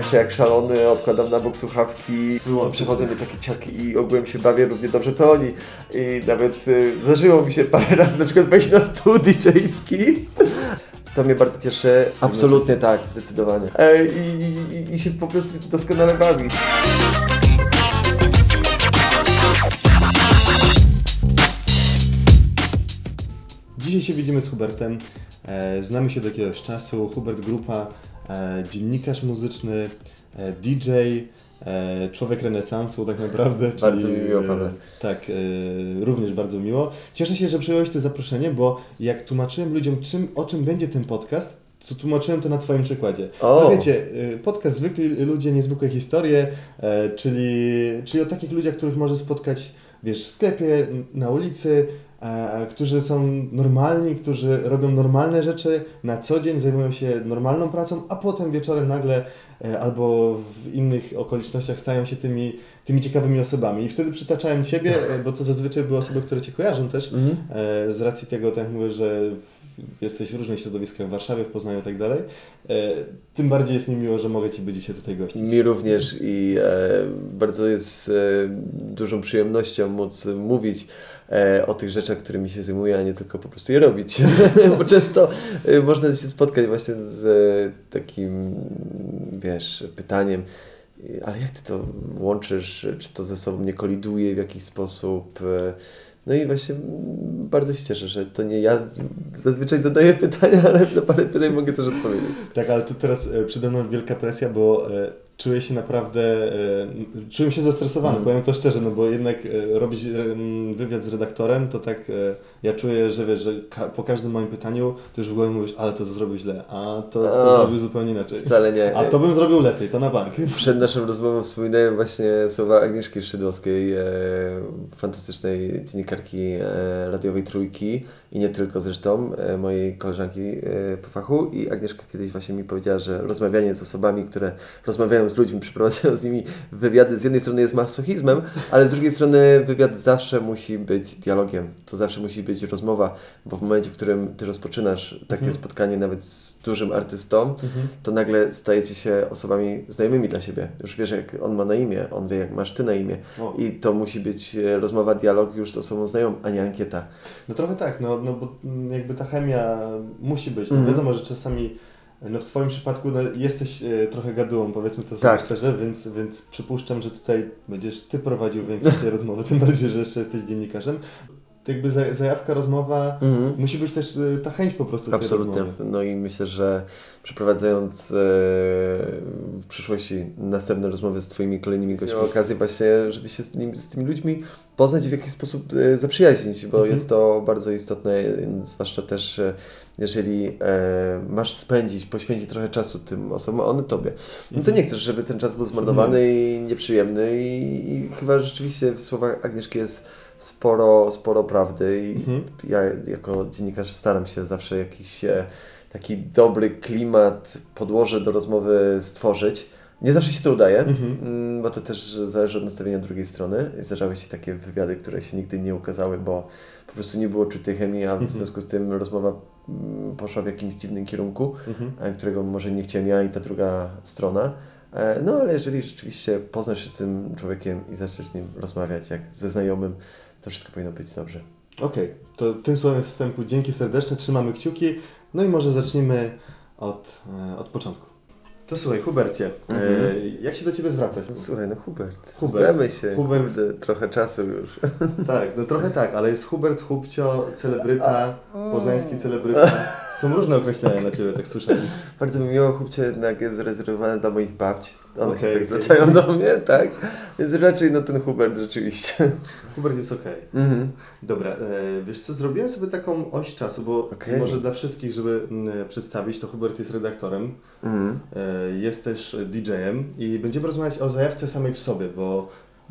tańczę jak szalony, odkładam na bok słuchawki, przechodzą mnie takie ciarki i ogółem się bawię równie dobrze co oni. I nawet y, zdarzyło mi się parę razy na przykład wejść na stół DJ-ski. To mnie bardzo cieszy. Absolutnie tak, zdecydowanie. E, i, i, I się po prostu doskonale bawić. Dzisiaj się widzimy z Hubertem. E, znamy się do jakiegoś czasu. Hubert Grupa, dziennikarz muzyczny, e, DJ, e, człowiek renesansu tak naprawdę. Bardzo mi miło, Paweł. Tak, e, również bardzo miło. Cieszę się, że przyjąłeś to zaproszenie, bo jak tłumaczyłem ludziom, czym, o czym będzie ten podcast, to tłumaczyłem to na Twoim przykładzie. O. No wiecie, e, podcast Zwykli Ludzie, Niezwykłe Historie, e, czyli, czyli o takich ludziach, których możesz spotkać wiesz, w sklepie, na ulicy, e, którzy są normalni, którzy robią normalne rzeczy na co dzień, zajmują się normalną pracą, a potem wieczorem nagle e, albo w innych okolicznościach stają się tymi, tymi ciekawymi osobami. I wtedy przytaczałem Ciebie, e, bo to zazwyczaj były osoby, które Cię kojarzą też, Mhm. e, z racji tego, tak jak mówię, że jesteś w różnych środowiskach, w Warszawie, w Poznaniu i tak dalej. E, Tym bardziej jest mi miło, że mogę Ciebie dzisiaj tutaj gościć. Mi również i e, bardzo jest e, dużą przyjemnością móc mówić e, o tych rzeczach, którymi się zajmuję, a nie tylko po prostu je robić. Bo często e, można się spotkać właśnie z e, takim, wiesz, pytaniem, e, ale jak ty to łączysz, czy to ze sobą nie koliduje w jakiś sposób? E, No i właśnie bardzo się cieszę, że to nie ja zazwyczaj zadaję pytania, ale na parę pytań mogę też odpowiedzieć. Tak, ale tu teraz e, przede mną wielka presja, bo e, czuję się naprawdę, e, czułem się zestresowany, Mm. powiem to szczerze, no bo jednak e, robić e, wywiad z redaktorem, to tak ja czuję, że wiesz, że ka- po każdym moim pytaniu to już w głowie mówisz, ale to, to zrobił źle, a to, to O. zrobił zupełnie inaczej. Wcale nie. A to bym zrobił lepiej, to na bank. Przed naszą rozmową wspominałem właśnie słowa Agnieszki Szydłowskiej, e, fantastycznej dziennikarki e, radiowej Trójki i nie tylko zresztą, e, mojej koleżanki e, po fachu i Agnieszka kiedyś właśnie mi powiedziała, że rozmawianie z osobami, które rozmawiają z ludźmi, przeprowadzają z nimi wywiady, z jednej strony jest masochizmem, ale z drugiej strony wywiad zawsze musi być dialogiem, to zawsze musi być rozmowa, bo w momencie, w którym Ty rozpoczynasz takie Mhm. spotkanie nawet z dużym artystą, Mhm. to nagle stajecie się osobami znajomymi dla siebie. Już wiesz, jak on ma na imię, on wie, jak masz ty na imię. O. I to musi być e, rozmowa, dialog już z osobą znajomą, a nie ankieta. No trochę tak, no, no bo mm, jakby ta chemia musi być. No Mhm. wiadomo, że czasami no w Twoim przypadku no, jesteś e, trochę gadułą, powiedzmy to sobie Tak. szczerze, więc, więc przypuszczam, że tutaj będziesz Ty prowadził większość tej rozmowy, tym bardziej, że jeszcze jesteś dziennikarzem. Jakby za- zajawka, rozmowa, Mhm. musi być też e, ta chęć po prostu Absolutnie. No i myślę, że przeprowadzając e, w przyszłości następne rozmowy z Twoimi kolejnymi gośćmi, okazję właśnie, żeby się z, nim, z tymi ludźmi poznać i w jakiś sposób e, zaprzyjaźnić, bo Mhm. jest to bardzo istotne, zwłaszcza też e, jeżeli e, masz spędzić, poświęcić trochę czasu tym osobom, a one Tobie. No to nie chcesz, żeby ten czas był zmarnowany i nieprzyjemny i, i chyba rzeczywiście w słowach Agnieszki jest sporo, sporo prawdy i Mhm. ja jako dziennikarz staram się zawsze jakiś e, taki dobry klimat, podłoże do rozmowy stworzyć. Nie zawsze się to udaje, Mhm. mm, bo to też zależy od nastawienia drugiej strony. Zdarzały się takie wywiady, które się nigdy nie ukazały, bo po prostu nie było czutej chemii, a w Mhm. związku z tym rozmowa mm, poszła w jakimś dziwnym kierunku Mhm. e, którego może nie chciałem ja i ta druga strona. E, No ale jeżeli rzeczywiście poznasz się z tym człowiekiem i zaczniesz z nim rozmawiać jak ze znajomym, to wszystko powinno być dobrze. Okej, to tym słowem wstępu dzięki serdeczne, trzymamy kciuki, no i może zacznijmy od, e, od początku. To słuchaj, Hubercie, Mhm. e, jak się do Ciebie zwracać? Słuchaj, no Hubert, Hubert. znamy się, Hubert. Kurde, trochę czasu już. Tak, no trochę tak, ale jest Hubert, Hubcio, celebryta, poznański celebryta. Są różne określenia na Ciebie, tak słyszałem. Bardzo mi miło, chłopcie jednak jest zarezerwowane dla moich babci. One Okej, się tak okej. zwracają do mnie, tak? Więc raczej no ten Hubert rzeczywiście. Hubert jest okej. Mhm. Dobra, e, wiesz co, zrobiłem sobie taką oś czasu, bo może dla wszystkich, żeby mm, przedstawić, to Hubert jest redaktorem, Mhm. e, jest też DJ-em i będziemy rozmawiać o zajawce samej w sobie, bo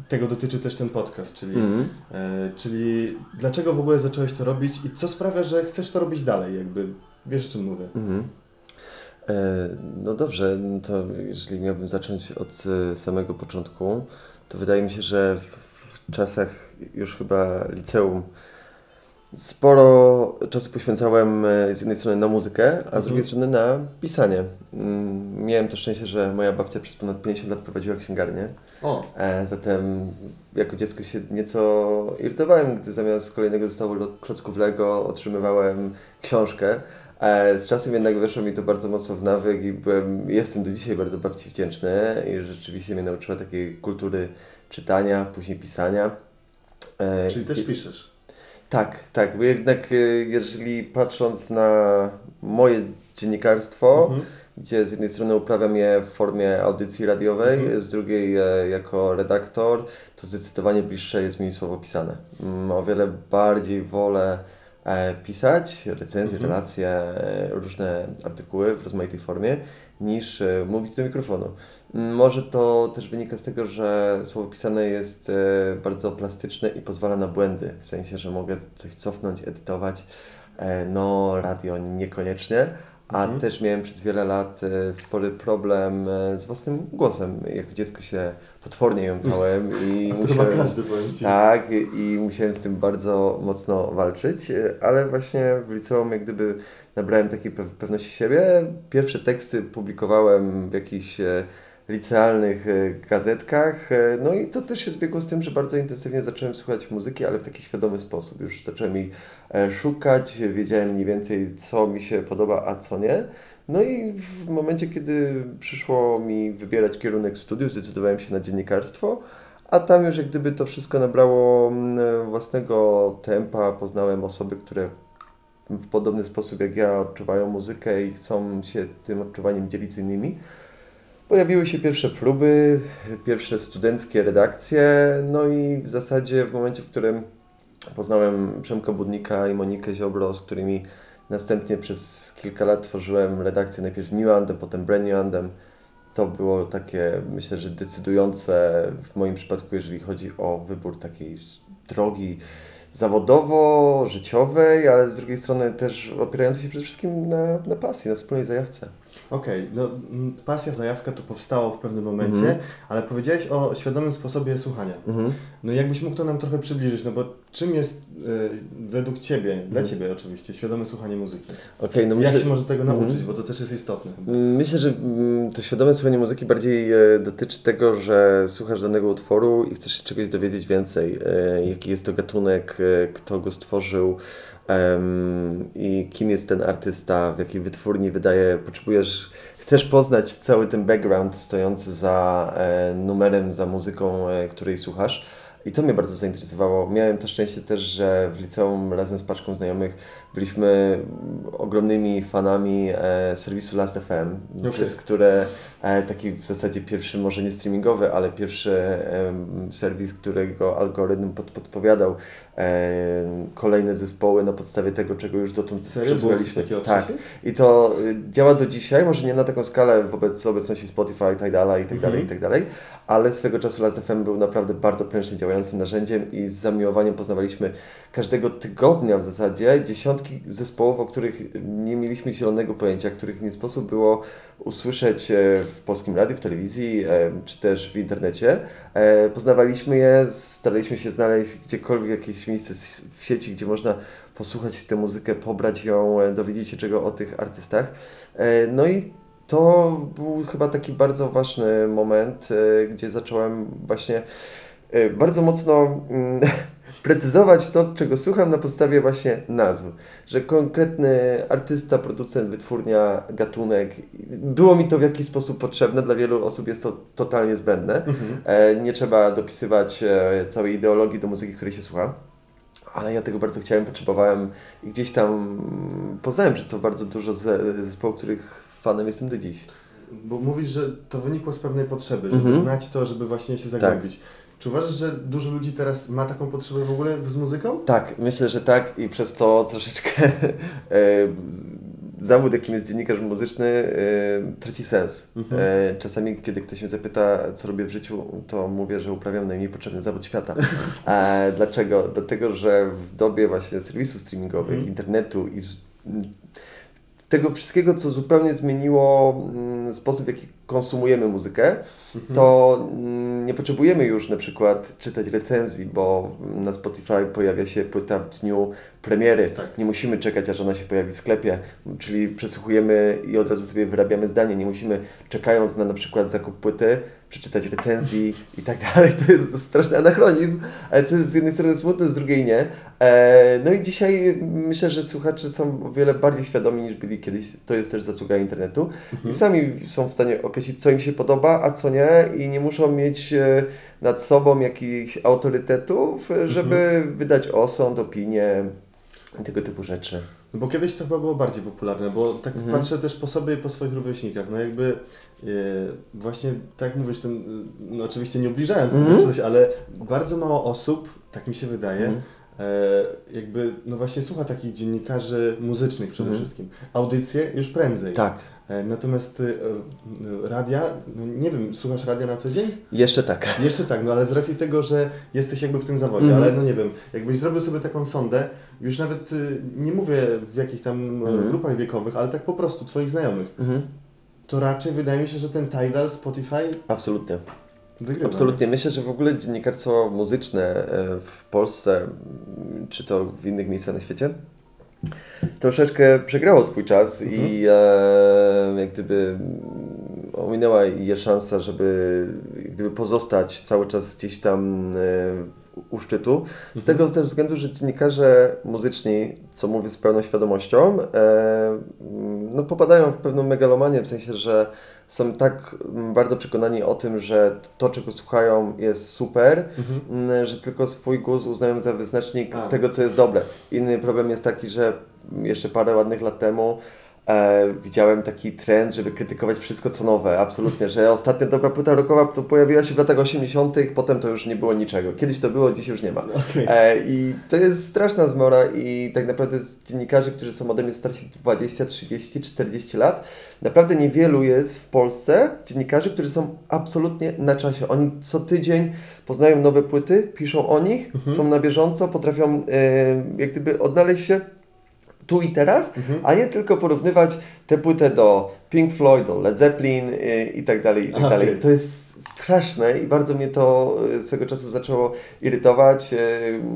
tego dotyczy też ten podcast, czyli, Mhm. e, czyli dlaczego w ogóle zacząłeś to robić i co sprawia, że chcesz to robić dalej, jakby wiesz o czym mówię. Mhm. E, No dobrze, to jeżeli miałbym zacząć od e, samego początku, to wydaje mi się, że w czasach już chyba liceum Sporo czasu poświęcałem e, z jednej strony na muzykę, a z Mhm. drugiej strony na pisanie. Mm, Miałem to szczęście, że moja babcia przez ponad 50 lat prowadziła księgarnię. O, Zatem jako dziecko się nieco irytowałem, gdy zamiast kolejnego zestawu lo- klocków Lego otrzymywałem książkę. E, Z czasem jednak weszło mi to bardzo mocno w nawyk i byłem, jestem do dzisiaj bardzo babci wdzięczny i rzeczywiście mnie nauczyła takiej kultury czytania, później pisania. E, czyli też piszesz. tak, tak, bo jednak e, jeżeli patrząc na moje dziennikarstwo, Mhm. gdzie z jednej strony uprawiam je w formie audycji radiowej, Mhm. z drugiej jako redaktor, to zdecydowanie bliższe jest mi słowo pisane. Mm, O wiele bardziej wolę pisać recenzje, Mhm. relacje, e, różne artykuły w rozmaitej formie, niż e, mówić do mikrofonu. Mm, Może to też wynika z tego, że słowo pisane jest e, bardzo plastyczne i pozwala na błędy, w sensie, że mogę coś cofnąć, edytować. E, No, radio niekoniecznie, a Mhm. też miałem przez wiele lat e, spory problem e, z własnym głosem. Jako dziecko się potwornie jąkałem i To chyba musiałem... każdy. Tak, i musiałem z tym bardzo mocno walczyć, e, ale właśnie w liceum jak gdyby nabrałem takiej pew- pewności siebie. Pierwsze teksty publikowałem w jakichś licealnych e, gazetkach, e, no i to też się zbiegło z tym, że bardzo intensywnie zacząłem słuchać muzyki, ale w taki świadomy sposób. Już zacząłem jej szukać, wiedziałem mniej więcej co mi się podoba, a co nie. No i w momencie, kiedy przyszło mi wybierać kierunek studiów, zdecydowałem się na dziennikarstwo. A tam już jak gdyby to wszystko nabrało mm, własnego tempa, poznałem osoby, które w podobny sposób jak ja odczuwają muzykę i chcą się tym odczuwaniem dzielić z innymi. Pojawiły się pierwsze próby, pierwsze studenckie redakcje, no i w zasadzie w momencie, w którym poznałem Przemka Budnika i Monikę Ziobro, z którymi następnie przez kilka lat tworzyłem redakcję najpierw New Anthem, potem Brand New Anthem, to było takie, myślę, że decydujące w moim przypadku, jeżeli chodzi o wybór takiej drogi zawodowo-życiowej, ale z drugiej strony też opierającej się przede wszystkim na, na pasji, na wspólnej zajawce. Okej, no mm, pasja, zajawka to powstało w pewnym momencie, Mhm. ale powiedziałeś o świadomym sposobie słuchania. Mhm. No jakbyś mógł to nam trochę przybliżyć, no bo czym jest y, według Ciebie, dla Mhm. Ciebie oczywiście, świadome słuchanie muzyki? Okej, no Jak myślę, się może tego Mhm. nauczyć, bo to też jest istotne. Myślę, że mm, to świadome słuchanie muzyki bardziej e, dotyczy tego, że słuchasz danego utworu i chcesz się czegoś dowiedzieć więcej. e, Jaki jest to gatunek, kto go stworzył em, i kim jest ten artysta, w jakiej wytwórni wydaje. Potrzebujesz, chcesz poznać cały ten background stojący za e, numerem, za muzyką, e, której słuchasz. I to mnie bardzo zainteresowało. Miałem to szczęście też, że w liceum razem z paczką znajomych byliśmy ogromnymi fanami e, serwisu Last.fm, Okej. przez które e, taki w zasadzie pierwszy, może nie streamingowy, ale pierwszy em, serwis, którego algorytm pod, podpowiadał e, kolejne zespoły na podstawie tego, czego już dotąd przesłuchaliśmy. Tak. I to y, działa do dzisiaj, może nie na taką skalę wobec obecności Spotify, i tak dalej, Mhm. i tak dalej, ale swego czasu Last.fm był naprawdę bardzo prężnie działającym narzędziem i z zamiłowaniem poznawaliśmy każdego tygodnia w zasadzie dziesiątki zespołów, o których nie mieliśmy zielonego pojęcia, których nie sposób było usłyszeć e, w polskim radiu, w telewizji, e, czy też w internecie. E, Poznawaliśmy je, staraliśmy się znaleźć gdziekolwiek jakieś miejsce w sieci, gdzie można posłuchać tę muzykę, pobrać ją, dowiedzieć się czego o tych artystach. No i to był chyba taki bardzo ważny moment, gdzie zacząłem właśnie bardzo mocno mm, precyzować to, czego słucham na podstawie właśnie nazw. Że konkretny artysta, producent, wytwórnia, gatunek, było mi to w jakiś sposób potrzebne, dla wielu osób jest to totalnie zbędne. Mhm. E, Nie trzeba dopisywać e, całej ideologii do muzyki, której się słucha. Ale ja tego bardzo chciałem, potrzebowałem i gdzieś tam poznałem przez to bardzo dużo ze- zespołów, których fanem jestem do dziś. Bo mówisz, że to wynikło z pewnej potrzeby, żeby Mhm. znać to, żeby właśnie się zagłębić. Czy uważasz, że dużo ludzi teraz ma taką potrzebę w ogóle z muzyką? Tak, myślę, że tak i przez to troszeczkę e, zawód, jakim jest dziennikarz muzyczny, e, traci sens. Mhm. E, czasami, kiedy ktoś mnie zapyta, co robię w życiu, to mówię, że uprawiam najmniej potrzebny zawód świata. E, dlaczego? Dlatego, że w dobie właśnie serwisów streamingowych, Mhm. internetu i z, tego wszystkiego, co zupełnie zmieniło mm, sposób, w jaki konsumujemy muzykę, to mm, nie potrzebujemy już na przykład czytać recenzji, bo na Spotify pojawia się płyta w dniu premiery. Tak. Nie musimy czekać, aż ona się pojawi w sklepie, czyli przesłuchujemy i od razu sobie wyrabiamy zdanie. Nie musimy czekając na na przykład zakup płyty, przeczytać recenzji i tak dalej. To jest to straszny anachronizm, ale co jest z jednej strony smutne, z drugiej nie. E, no i dzisiaj myślę, że słuchacze są o wiele bardziej świadomi niż byli kiedyś. To jest też zasługa internetu. I sami są w stanie określić, co im się podoba, a co nie i nie muszą mieć e, nad sobą jakichś autorytetów, e, żeby wydać osąd, opinię tego typu rzeczy. No bo kiedyś to chyba było bardziej popularne, bo tak Mhm. patrzę też po sobie i po swoich rówieśnikach. No jakby e, właśnie tak jak mówisz, ten, no oczywiście nie ubliżając Mhm. tego coś, ale bardzo mało osób, tak mi się wydaje, Mhm. e, jakby no właśnie słucha takich dziennikarzy muzycznych przede Mhm. wszystkim. Audycje już prędzej. Tak, natomiast e, e, radia, no nie wiem, słuchasz radia na co dzień? jeszcze tak. Jeszcze tak, no ale z racji tego, że jesteś jakby w tym zawodzie, Mhm. ale no nie wiem, jakbyś zrobił sobie taką sondę, już nawet y, nie mówię w jakich tam e, Mhm. grupach wiekowych, ale tak po prostu twoich znajomych, Mhm. to raczej wydaje mi się, że ten Tidal, Spotify Absolutnie. wygrywa. Absolutnie. Myślę, że w ogóle dziennikarstwo muzyczne e, w Polsce, czy to w innych miejscach na świecie, troszeczkę przegrało swój czas i e, jak gdyby ominęła je szansa, żeby gdyby pozostać cały czas gdzieś tam e, u szczytu. Z tego też względu, że dziennikarze muzyczni, co mówię z pełną świadomością, e, no popadają w pewną megalomanię, w sensie, że są tak mm, bardzo przekonani o tym, że to, czego słuchają, jest super, Mhm. mm, że tylko swój głos uznają za wyznacznik A. tego, co jest dobre. Inny problem jest taki, że jeszcze parę ładnych lat temu e, widziałem taki trend, żeby krytykować wszystko, co nowe. Absolutnie, że ostatnia dobra płyta rockowa to pojawiła się w latach 80., potem to już nie było niczego. Kiedyś to było, dziś już nie ma. Okej. E, I to jest straszna zmora i tak naprawdę z dziennikarzy, którzy są ode mnie starsi 20, 30, 40 lat, naprawdę niewielu jest w Polsce dziennikarzy, którzy są absolutnie na czasie. Oni co tydzień poznają nowe płyty, piszą o nich, są na bieżąco, potrafią e, jak gdyby odnaleźć się tu i teraz, Mhm. a nie tylko porównywać tę płytę do Pink Floyd, do Led Zeppelin y, i tak dalej, i tak dalej. To jest straszne i bardzo mnie to y, swego czasu zaczęło irytować. Y,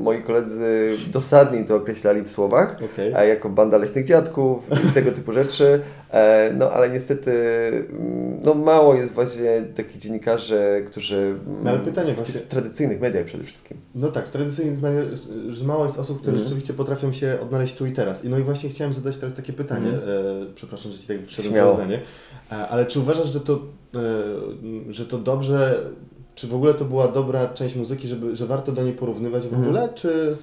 Moi koledzy dosadnie to określali w słowach, Okej. a jako banda leśnych dziadków i tego typu rzeczy. E, No ale niestety mm, no, mało jest właśnie takich dziennikarzy, którzy mm, No, ale pytanie w właśnie- tych tradycyjnych mediach przede wszystkim. No tak, w tradycyjnych mediach, że mało jest osób, które Mhm. rzeczywiście potrafią się odnaleźć tu i teraz. I no i właśnie chciałem zadać teraz takie pytanie, Mhm. e, przepraszam, że Ci tak wszedłem w zdanie, e, ale czy uważasz, że to, e, że to dobrze, czy w ogóle to była dobra część muzyki, żeby, że warto do niej porównywać w Mhm. ogóle, czy...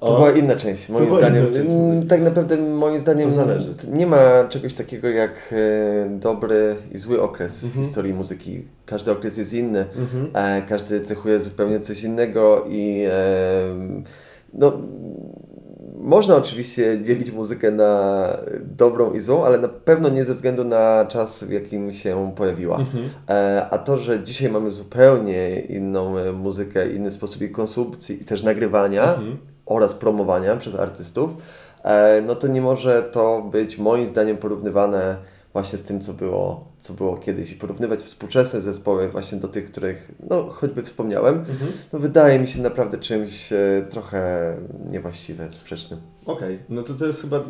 To była inna część, moim zdaniem. część Mm, tak naprawdę moim zdaniem nie ma czegoś takiego jak e, dobry i zły okres Mhm. w historii muzyki. Każdy okres jest inny, Mhm. każdy cechuje zupełnie coś innego i no, można oczywiście dzielić muzykę na dobrą i złą, ale na pewno nie ze względu na czas, w jakim się pojawiła. Mhm. E, A to, że dzisiaj mamy zupełnie inną e, muzykę, inny sposób jej konsumpcji i też nagrywania Mhm. oraz promowania przez artystów, e, no to nie może to być moim zdaniem porównywane właśnie z tym, co było, co było kiedyś. I porównywać współczesne zespoły właśnie do tych, których no choćby wspomniałem, Mhm. no wydaje mi się naprawdę czymś e, trochę niewłaściwym, sprzecznym. Okej, no to to jest chyba, e,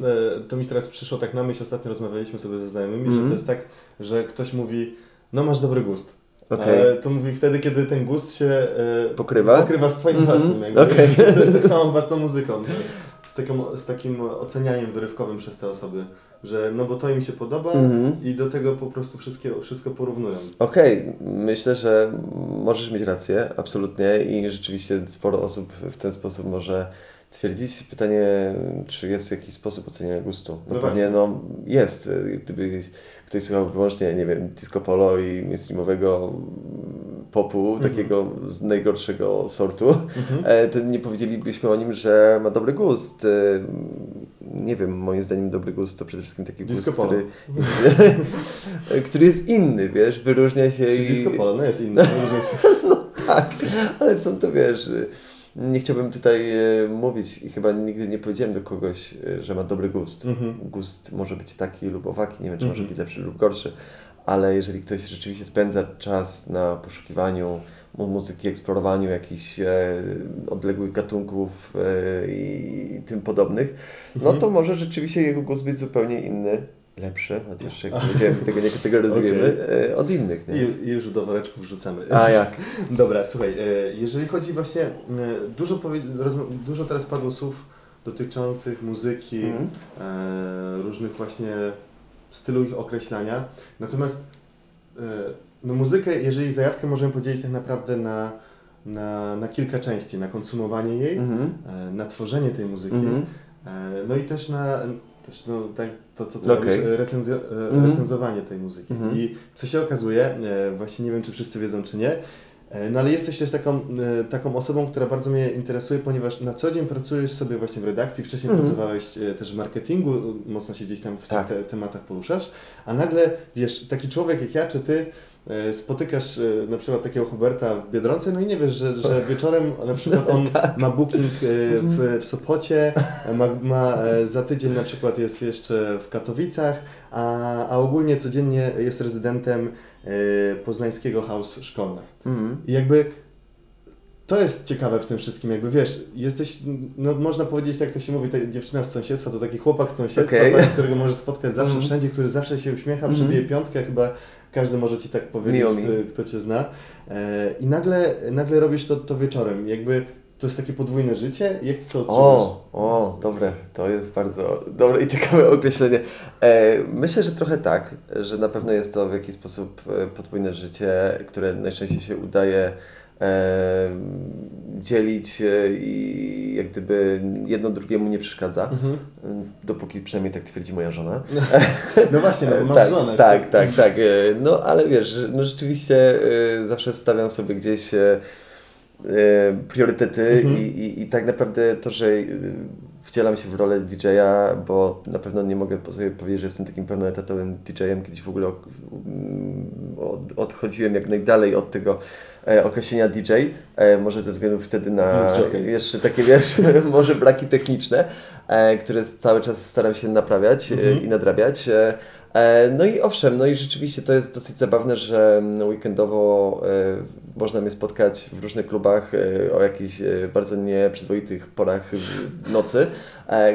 to mi teraz przyszło tak na myśl, ostatnio rozmawialiśmy sobie ze znajomymi, że Mhm. to jest tak, że ktoś mówi, no masz dobry gust. Okej. Ale to mówi wtedy, kiedy ten gust się e, Pokrywa? pokrywa z twoim Mhm, własnym. Jakby. okej. To jest tak samo tą muzyką. Z, taką, z takim ocenianiem wyrywkowym przez te osoby, że no bo to im się podoba Mhm. i do tego po prostu wszystkie, wszystko porównują. Okej, myślę, że możesz mieć rację, absolutnie i rzeczywiście sporo osób w ten sposób może twierdzić. Pytanie, czy jest jakiś sposób oceniania gustu? No, No pewnie no, jest. Gdyby ktoś słuchał wyłącznie, nie wiem, disco polo i mainstreamowego popu, Mhm. takiego z najgorszego sortu, Mhm. e, to nie powiedzielibyśmy o nim, że ma dobry gust. E, Nie wiem, moim zdaniem dobry gust to przede wszystkim taki Disco gust, polo. który, który jest inny, wiesz, wyróżnia się i... disco polo, no jest inne. Tak, ale są to, wiesz, nie chciałbym tutaj e, mówić i chyba nigdy nie powiedziałem do kogoś, e, że ma dobry gust. Mhm. Gust może być taki lub owaki, nie wiem, czy może Mhm. być lepszy lub gorszy, ale jeżeli ktoś rzeczywiście spędza czas na poszukiwaniu mu- muzyki, eksplorowaniu jakichś e, odległych gatunków e, i, i tym podobnych, no Mhm. to może rzeczywiście jego gust być zupełnie inny, lepszy, chociaż jak powiedziałem, tego nie kategoryzujemy, e, od innych. Nie? I, już do woreczków wrzucamy. A jak? Dobra, słuchaj, e, jeżeli chodzi właśnie, e, dużo, dużo teraz padło słów dotyczących muzyki, e, różnych właśnie stylu ich określania, natomiast no muzykę, jeżeli zajawkę możemy podzielić tak naprawdę na, na, na kilka części, na konsumowanie jej, Mhm. e, na tworzenie tej muzyki, Mhm. e, no i też na też no, tak, to, co ty robisz, e, recenzjo, e, Mhm. recenzowanie tej muzyki. Mhm. I co się okazuje, e, właśnie nie wiem, czy wszyscy wiedzą, czy nie, no ale jesteś też taką, taką osobą, która bardzo mnie interesuje, ponieważ na co dzień pracujesz sobie właśnie w redakcji, wcześniej Mhm. pracowałeś e, też w marketingu, mocno się gdzieś tam w Tak. tych te, tematach poruszasz, a nagle, wiesz, taki człowiek jak ja, czy ty, spotykasz e, na przykład takiego Huberta w Biedronce, no i nie wiesz, że, że wieczorem na przykład on Tak. ma booking e, w, w Sopocie, ma, ma e, za tydzień na przykład jest jeszcze w Katowicach, a, a ogólnie codziennie jest rezydentem e, poznańskiego house szkolne. Mhm. I jakby to jest ciekawe w tym wszystkim, jakby wiesz, jesteś, no można powiedzieć, tak to się mówi, ta dziewczyna z sąsiedztwa, to taki chłopak z sąsiedztwa, Okej. tak, którego możesz spotkać zawsze, Mhm. wszędzie, który zawsze się uśmiecha, Mhm. przybije piątkę, chyba każdy może Ci tak powiedzieć, kto, kto Cię zna. E, I nagle, nagle robisz to, to wieczorem, jakby to jest takie podwójne życie, jak Ty to odczuwasz? O, o, dobre, to jest bardzo dobre i ciekawe określenie. E, myślę, że trochę tak, że na pewno jest to w jakiś sposób e, podwójne życie, które najczęściej się udaje dzielić e, i jak gdyby jedno drugiemu nie przeszkadza, Mhm. dopóki przynajmniej tak twierdzi moja żona. No właśnie, no bo masz tak, żonę. Tak, tak, tak. e, No ale wiesz, no rzeczywiście e, zawsze stawiam sobie gdzieś priorytety Mhm. i, i, i tak naprawdę to, że wcielam się w rolę DJ-a, bo na pewno nie mogę sobie powiedzieć, że jestem takim pełnoetatowym DJ-em. Kiedyś w ogóle od, odchodziłem jak najdalej od tego e, określenia DJ, e, może ze względu wtedy na jeszcze takie, wiesz, może braki techniczne, e, które cały czas staram się naprawiać e, Mhm. i nadrabiać. E, no i owszem, no i rzeczywiście to jest dosyć zabawne, że mm, weekendowo e, można mnie spotkać w różnych klubach e, o jakichś bardzo nieprzyzwoitych porach nocy,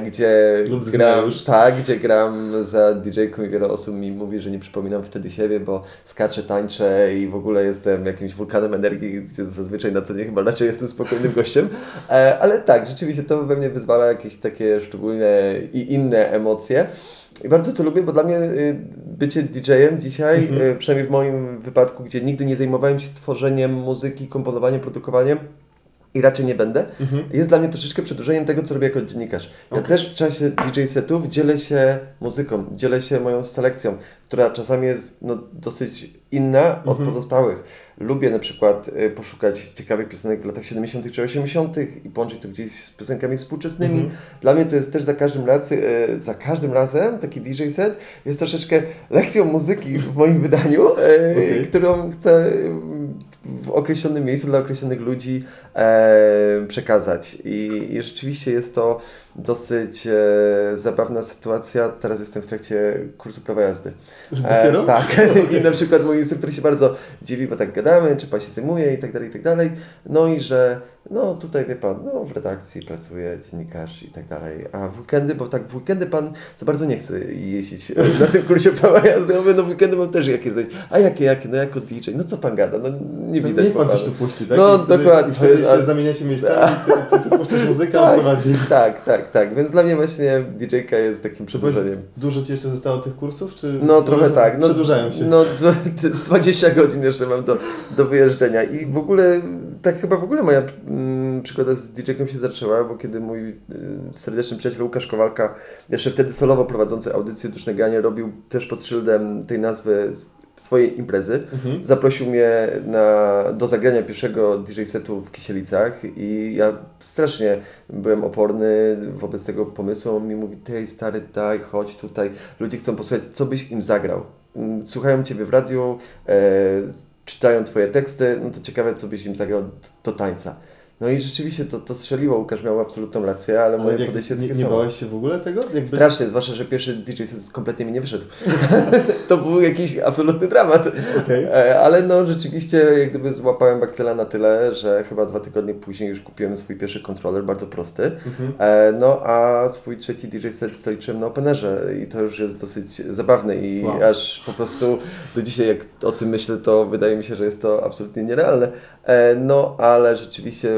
gdzie Lub gram, już. tak, gdzie gram za DJ-ką i wiele osób mi mówi, że nie przypominam wtedy siebie, bo skaczę, tańczę i w ogóle jestem jakimś wulkanem energii, gdzie zazwyczaj na co dzień chyba raczej jestem spokojnym gościem. Ale tak, rzeczywiście to we mnie wyzwala jakieś takie szczególne i inne emocje. I bardzo to lubię, bo dla mnie y, bycie DJ-em dzisiaj, Mhm. y, przynajmniej w moim wypadku, gdzie nigdy nie zajmowałem się tworzeniem muzyki, komponowaniem, produkowaniem i raczej nie będę, Mhm. jest dla mnie troszeczkę przedłużeniem tego, co robię jako dziennikarz. Ja Okej. też w czasie DJ setów dzielę się muzyką, dzielę się moją selekcją, która czasami jest no, dosyć inna od Mhm. pozostałych. Lubię na przykład y, poszukać ciekawych piosenek w latach 70. czy 80. i połączyć to gdzieś z piosenkami współczesnymi. Mhm. Dla mnie to jest też za każdym, razem, za każdym razem taki DJ set jest troszeczkę lekcją muzyki w moim wydaniu, e, Okej. którą chcę w określonym miejscu dla określonych ludzi e, przekazać. I, I rzeczywiście jest to dosyć e, zabawna sytuacja. Teraz jestem w trakcie kursu prawa jazdy. Dopiero? tak. I na przykład mój instruktor się bardzo dziwi, bo tak gadamy, czy pan się zajmuje i tak dalej, i tak dalej. No i że no tutaj wie pan, no w redakcji pracuje dziennikarz i tak dalej. A w weekendy, bo tak w weekendy pan za bardzo nie chce jeździć e, na tym kursie prawa jazdy. Ja mówię, no w weekendy mam też jakieś zejść. A jakie, jakie? No jako DJ. No co pan gada? No nie widać Niech pan coś tu puści, tak? No, I wtedy, dokładnie. I wtedy A- się zamieniacie miejscami, ty, ty, ty puszczasz muzykę, a on Tak. prowadzi. Tak, tak, tak. Więc dla mnie właśnie DJ-ka jest takim przedłużeniem. dużo Ci jeszcze zostało tych kursów, czy No trochę roz- tak. No, przedłużają się? No d- z 20 godzin jeszcze mam do, do wyjeżdżenia i w ogóle, tak chyba w ogóle moja mm, przygoda z DJ-ką się zaczęła, bo kiedy mój y, serdeczny przyjaciel Łukasz Kowalka, jeszcze wtedy solowo prowadzący audycję Duszne Granie, robił też pod szyldem tej nazwy swojej imprezy. Mhm. Zaprosił mnie na, do zagrania pierwszego DJ setu w Kisielicach i ja strasznie byłem oporny wobec tego pomysłu. On mi mówi, tej stary, daj, chodź tutaj. Ludzie chcą posłuchać, co byś im zagrał. Mm, Słuchają Ciebie w radiu, e, czytają Twoje teksty, no to ciekawe, co byś im zagrał do, do tańca. No i rzeczywiście to, to strzeliło, Łukasz miał absolutną rację, ale moje jak- podejście jest takie nie bałeś się w ogóle tego? Jakby... Strasznie, zwłaszcza, że pierwszy DJ set kompletnie mi nie wyszedł. to był jakiś absolutny dramat. Okej. E, Ale no rzeczywiście jak gdyby złapałem bakcyla na tyle, że chyba dwa tygodnie później już kupiłem swój pierwszy kontroler, bardzo prosty. Mhm. E, No a swój trzeci DJ set zaliczyłem na Openerze i to już jest dosyć zabawne i Wow. aż po prostu do dzisiaj jak o tym myślę, to wydaje mi się, że jest to absolutnie nierealne. E, No ale rzeczywiście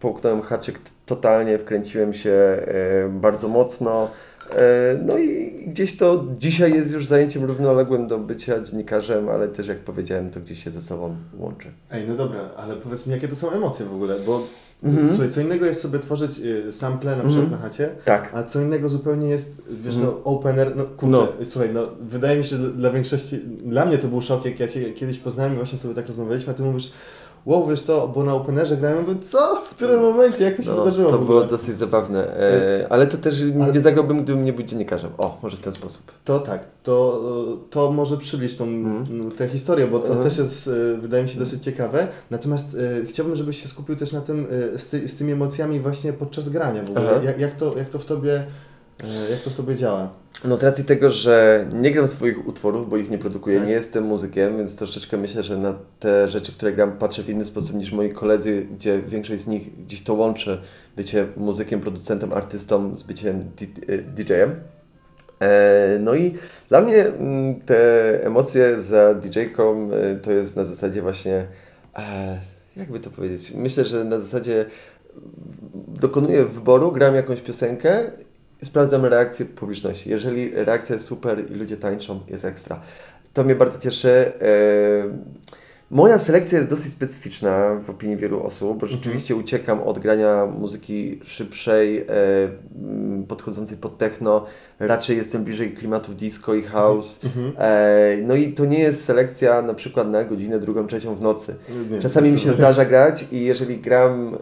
połknąłem haczyk totalnie, wkręciłem się e, bardzo mocno. E, No i gdzieś to dzisiaj jest już zajęciem równoległym do bycia dziennikarzem, ale też jak powiedziałem, to gdzieś się ze sobą łączy. Ej, no dobra, ale powiedz mi, jakie to są emocje w ogóle, bo Mhm. słuchaj, co innego jest sobie tworzyć y, sample na przykład Mhm. na chacie, Tak. a co innego zupełnie jest, wiesz, Mhm. no opener, no kurczę, słuchaj, no wydaje mi się, że dla- dla większości, dla mnie to był szok, jak ja Cię kiedyś poznałem i właśnie sobie tak rozmawialiśmy, a Ty mówisz, wow, wiesz co, bo na openerze grałem, ja mówię, co? W którym momencie? Jak to się No, wydarzyło to było dosyć zabawne, e, ale to też Ale- nie zagrałbym, gdybym nie był dziennikarzem. O, może w ten sposób. To tak, to, to może przybliż tą, no, tę historię, bo to Mhm. też jest, e, wydaje mi się, dosyć ciekawe. Natomiast e, chciałbym, żebyś się skupił też na tym, e, z, ty, z tymi emocjami właśnie podczas grania w ogóle. Jak, jak, to, jak to w Tobie, e, jak to w Tobie działa? No z racji tego, że nie gram swoich utworów, bo ich nie produkuję, Tak. nie jestem muzykiem, więc troszeczkę myślę, że na te rzeczy, które gram, patrzę w inny sposób niż moi koledzy, gdzie większość z nich gdzieś to łączy bycie muzykiem, producentem, artystą z byciem di- e, DJ-em. E, No i dla mnie mm, te emocje za DJ-ką e, to jest na zasadzie właśnie, e, jakby to powiedzieć, myślę, że na zasadzie dokonuję wyboru, gram jakąś piosenkę i sprawdzam reakcję publiczności. Jeżeli reakcja jest super i ludzie tańczą, jest ekstra. To mnie bardzo cieszy. Moja selekcja jest dosyć specyficzna w opinii wielu osób, bo rzeczywiście uciekam od grania muzyki szybszej, e, podchodzącej pod techno. Raczej jestem bliżej klimatów disco i house. E, no i to nie jest selekcja na przykład na godzinę drugą, trzecią w nocy. Nie, Czasami mi się zdarza grać i jeżeli gram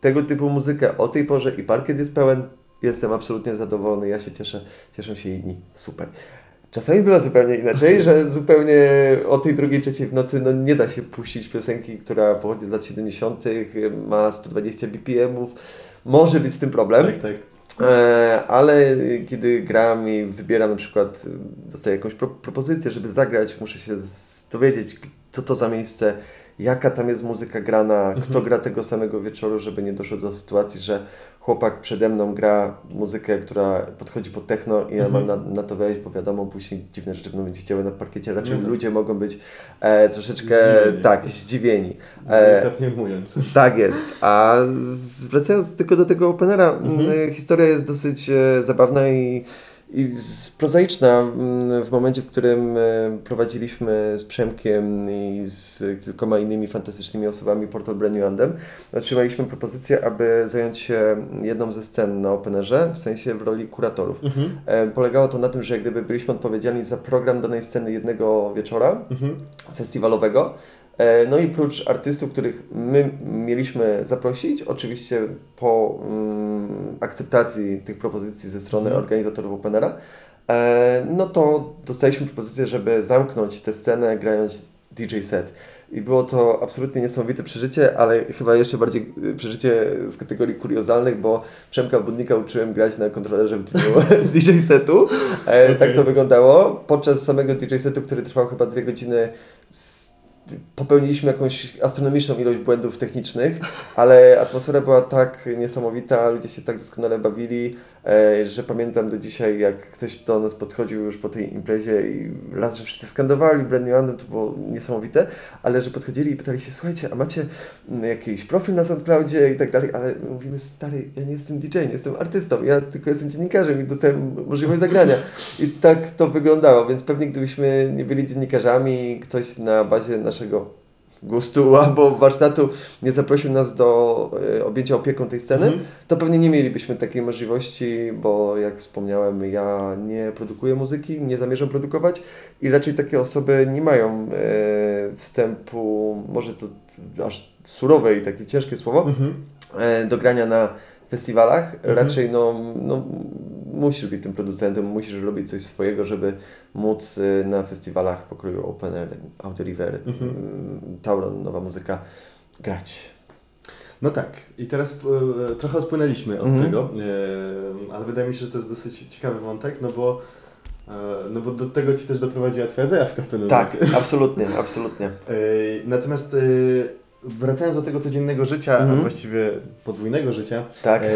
tego typu muzykę o tej porze i parkiet jest pełen, jestem absolutnie zadowolony, ja się cieszę, cieszą się inni, super. Czasami bywa zupełnie inaczej, że zupełnie o tej drugiej, trzeciej w nocy no nie da się puścić piosenki, która pochodzi z lat 70., ma 120 BPM-ów, może być z tym problem. Tak, tak. E, ale kiedy gram i wybieram na przykład, dostaję jakąś pro, propozycję, żeby zagrać, muszę się dowiedzieć, co to za miejsce, jaka tam jest muzyka grana, kto gra tego samego wieczoru, żeby nie doszło do sytuacji, że chłopak przede mną gra muzykę, która podchodzi pod techno i ja mam na, na to wejść, bo wiadomo, później dziwne rzeczy będą być działy na parkiecie, raczej No tak. ludzie mogą być e, troszeczkę, Zdziwieni. tak, zdziwieni. E, Delikatnie mówiąc. tak jest. A wracając tylko do tego openera, mm, historia jest dosyć e, zabawna i, i prozaiczna. Mm, W momencie, w którym e, prowadziliśmy z Przemkiem i z kilkoma innymi fantastycznymi osobami portal Brand New Andem, otrzymaliśmy propozycję, aby zająć się jedną ze scen na openerze, w sensie w roli kuratorów. Mhm. E, Polegało to na tym, że jak gdyby byliśmy odpowiedzialni za program danej sceny jednego wieczora, Mhm. festiwalowego. E, No i prócz artystów, których my mieliśmy zaprosić, oczywiście po mm, akceptacji tych propozycji ze strony Mhm. organizatorów Openera, e, no to dostaliśmy propozycję, żeby zamknąć tę scenę grając DJ set. I było to absolutnie niesamowite przeżycie, ale chyba jeszcze bardziej y, przeżycie z kategorii kuriozalnych, bo Przemka Budnika uczyłem grać na kontrolerze w dniu DJ setu. E, Tak Okej. to wyglądało. Podczas samego DJ setu, który trwał chyba dwie godziny, popełniliśmy jakąś astronomiczną ilość błędów technicznych, ale atmosfera była tak niesamowita, ludzie się tak doskonale bawili, że pamiętam do dzisiaj, jak ktoś do nas podchodził już po tej imprezie i raz, że wszyscy skandowali Brand New Anthem, to było niesamowite, ale że podchodzili i pytali się, słuchajcie, a macie mm, jakiś profil na SoundCloudzie i tak dalej, ale my mówimy, stary, ja nie jestem DJ-em, jestem artystą, ja tylko jestem dziennikarzem i dostałem możliwość zagrania. I tak to wyglądało, więc pewnie gdybyśmy nie byli dziennikarzami, ktoś na bazie naszego gustu albo warsztatu nie zaprosił nas do e, objęcia opieką tej sceny, Mhm. to pewnie nie mielibyśmy takiej możliwości, bo jak wspomniałem, ja nie produkuję muzyki, nie zamierzam produkować i raczej takie osoby nie mają e, wstępu, może to aż surowe i takie ciężkie słowo, Mhm. e, do grania na festiwalach. Mhm. Raczej no, no, musisz być tym producentem, musisz robić coś swojego, żeby móc e, na festiwalach pokroju Open Air, Audio River, Mhm. mm, Tauron, nowa muzyka, grać. No tak, i teraz e, trochę odpłynęliśmy od Mhm. tego, e, ale wydaje mi się, że to jest dosyć ciekawy wątek, no bo, e, no bo do tego Ci też doprowadziła Twoja zajawka w pewnym Tak, momencie. absolutnie, absolutnie. Natomiast wracając do tego codziennego życia, a Mhm. właściwie podwójnego życia, Tak. e,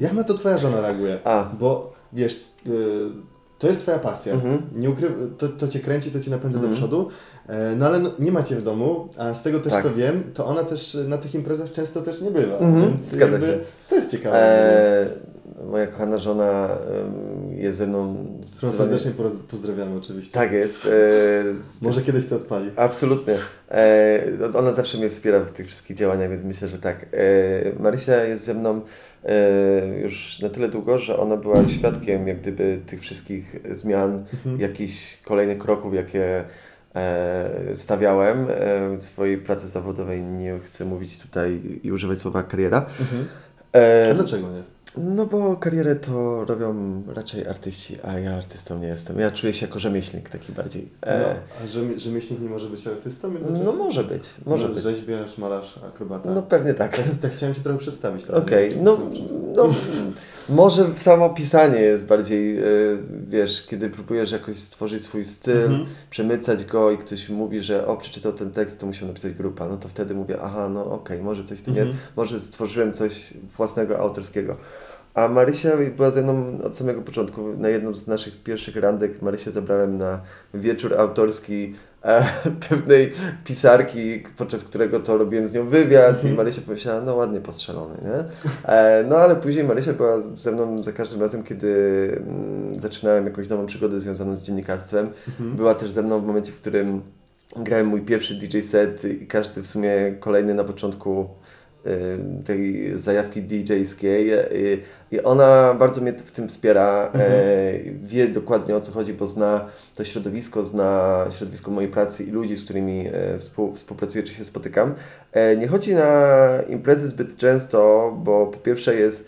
jak na to Twoja żona reaguje? A, Bo wiesz, e, to jest Twoja pasja, Mhm. nie ukry... to, to Cię kręci, to Cię napędza do Mhm. przodu, e, no ale no, nie macie w domu, a z tego też Tak. co wiem, to ona też na tych imprezach często też nie bywa, Mhm, więc zgadza się. to jest ciekawe. e, moja kochana żona jest ze mną Którą serdecznie pozdrawiamy oczywiście. Tak jest. E, Może kiedyś to odpali. Absolutnie. E, ona zawsze mnie wspiera w tych wszystkich działaniach, więc myślę, że tak. Marysia jest ze mną już na tyle długo, że ona była świadkiem jak gdyby tych wszystkich zmian, Mhm. jakichś kolejnych kroków, jakie e, stawiałem e, w swojej pracy zawodowej. Nie chcę mówić tutaj i używać słowa kariera. Mhm. E, A dlaczego nie? No bo karierę to robią raczej artyści, a ja artystą nie jestem. Ja czuję się jako rzemieślnik taki bardziej. No, E, a rzemi- rzemieślnik nie może być artystą? no może być, może no, być. Rzeźbiarz, malarz, akrobata. No pewnie tak. Tak, tak chciałem Cię trochę przedstawić. ale Okej, nie no, no może samo pisanie jest bardziej, e, wiesz, kiedy próbujesz jakoś stworzyć swój styl, Mhm. przemycać go i ktoś mówi, że o, przeczytał ten tekst, to musiał napisać grupa, no to wtedy mówię, aha, no okej, może coś w tym Mhm. jest, może stworzyłem coś własnego, autorskiego. A Marysia była ze mną od samego początku. Na jedną z naszych pierwszych randek Marysię zabrałem na wieczór autorski e, pewnej pisarki, podczas którego to robiłem z nią wywiad Mhm. i Marysia powiedziała, no ładnie postrzelony, nie? E, no ale później Marysia była ze mną za każdym razem, kiedy mm, zaczynałem jakąś nową przygodę związaną z dziennikarstwem. Mhm. Była też ze mną w momencie, w którym grałem mój pierwszy DJ set i każdy w sumie kolejny na początku tej zajawki DJ-skiej y, i ona bardzo mnie w tym wspiera, Mhm. wie dokładnie o co chodzi, bo zna to środowisko, zna środowisko mojej pracy i ludzi, z którymi współ, współpracuję czy się spotykam. Nie chodzi na imprezy zbyt często, bo po pierwsze jest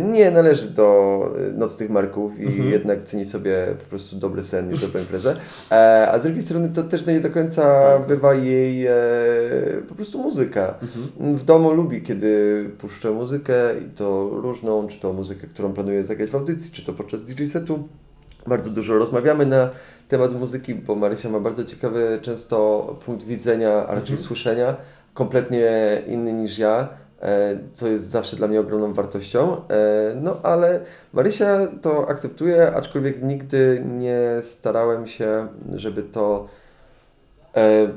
nie należy do e, nocnych marków i Mhm. jednak ceni sobie po prostu dobry sen niż dobrą imprezę. E, A z drugiej strony to też nie do końca bywa jej e, po prostu muzyka. Mhm. W domu lubi, kiedy puszczę muzykę i to różną, czy to muzykę, którą planuję zagrać w audycji, czy to podczas DJ setu. Bardzo dużo rozmawiamy na temat muzyki, bo Marysia ma bardzo ciekawy często punkt widzenia, a raczej Mhm. słyszenia, kompletnie inny niż ja, e, co jest zawsze dla mnie ogromną wartością. E, No ale Marysia to akceptuje, aczkolwiek nigdy nie starałem się, żeby to e,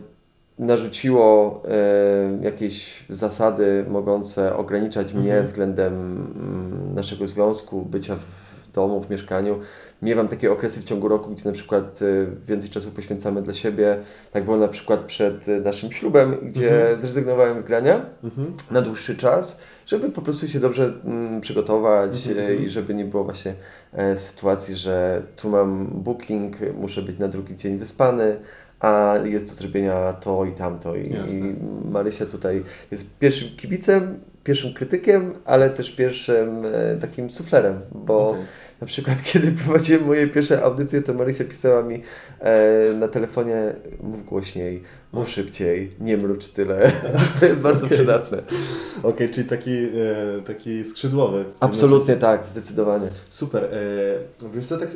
narzuciło e, jakieś zasady mogące ograniczać mnie Mhm. względem mm, naszego związku, bycia w domu, w mieszkaniu. Miewam takie okresy w ciągu roku, gdzie na przykład e, więcej czasu poświęcamy dla siebie. Tak było na przykład przed e, naszym ślubem, gdzie Mhm. zrezygnowałem z grania Mhm. na dłuższy czas, żeby po prostu się dobrze mm, przygotować Mhm. e, i żeby nie było właśnie e, sytuacji, że tu mam booking, muszę być na drugi dzień wyspany, a jest do zrobienia to i tamto. I, Jasne. i Marysia tutaj jest pierwszym kibicem, pierwszym krytykiem, ale też pierwszym e, takim suflerem, bo Okej. Na przykład, kiedy prowadziłem moje pierwsze audycje, to Marysia pisała mi e, na telefonie mów głośniej, mów szybciej, nie mrucz tyle. to jest bardzo Okej. przydatne. Okej, czyli taki, e, taki skrzydłowy. Absolutnie tak, zdecydowanie. Super. E, wiesz co, tak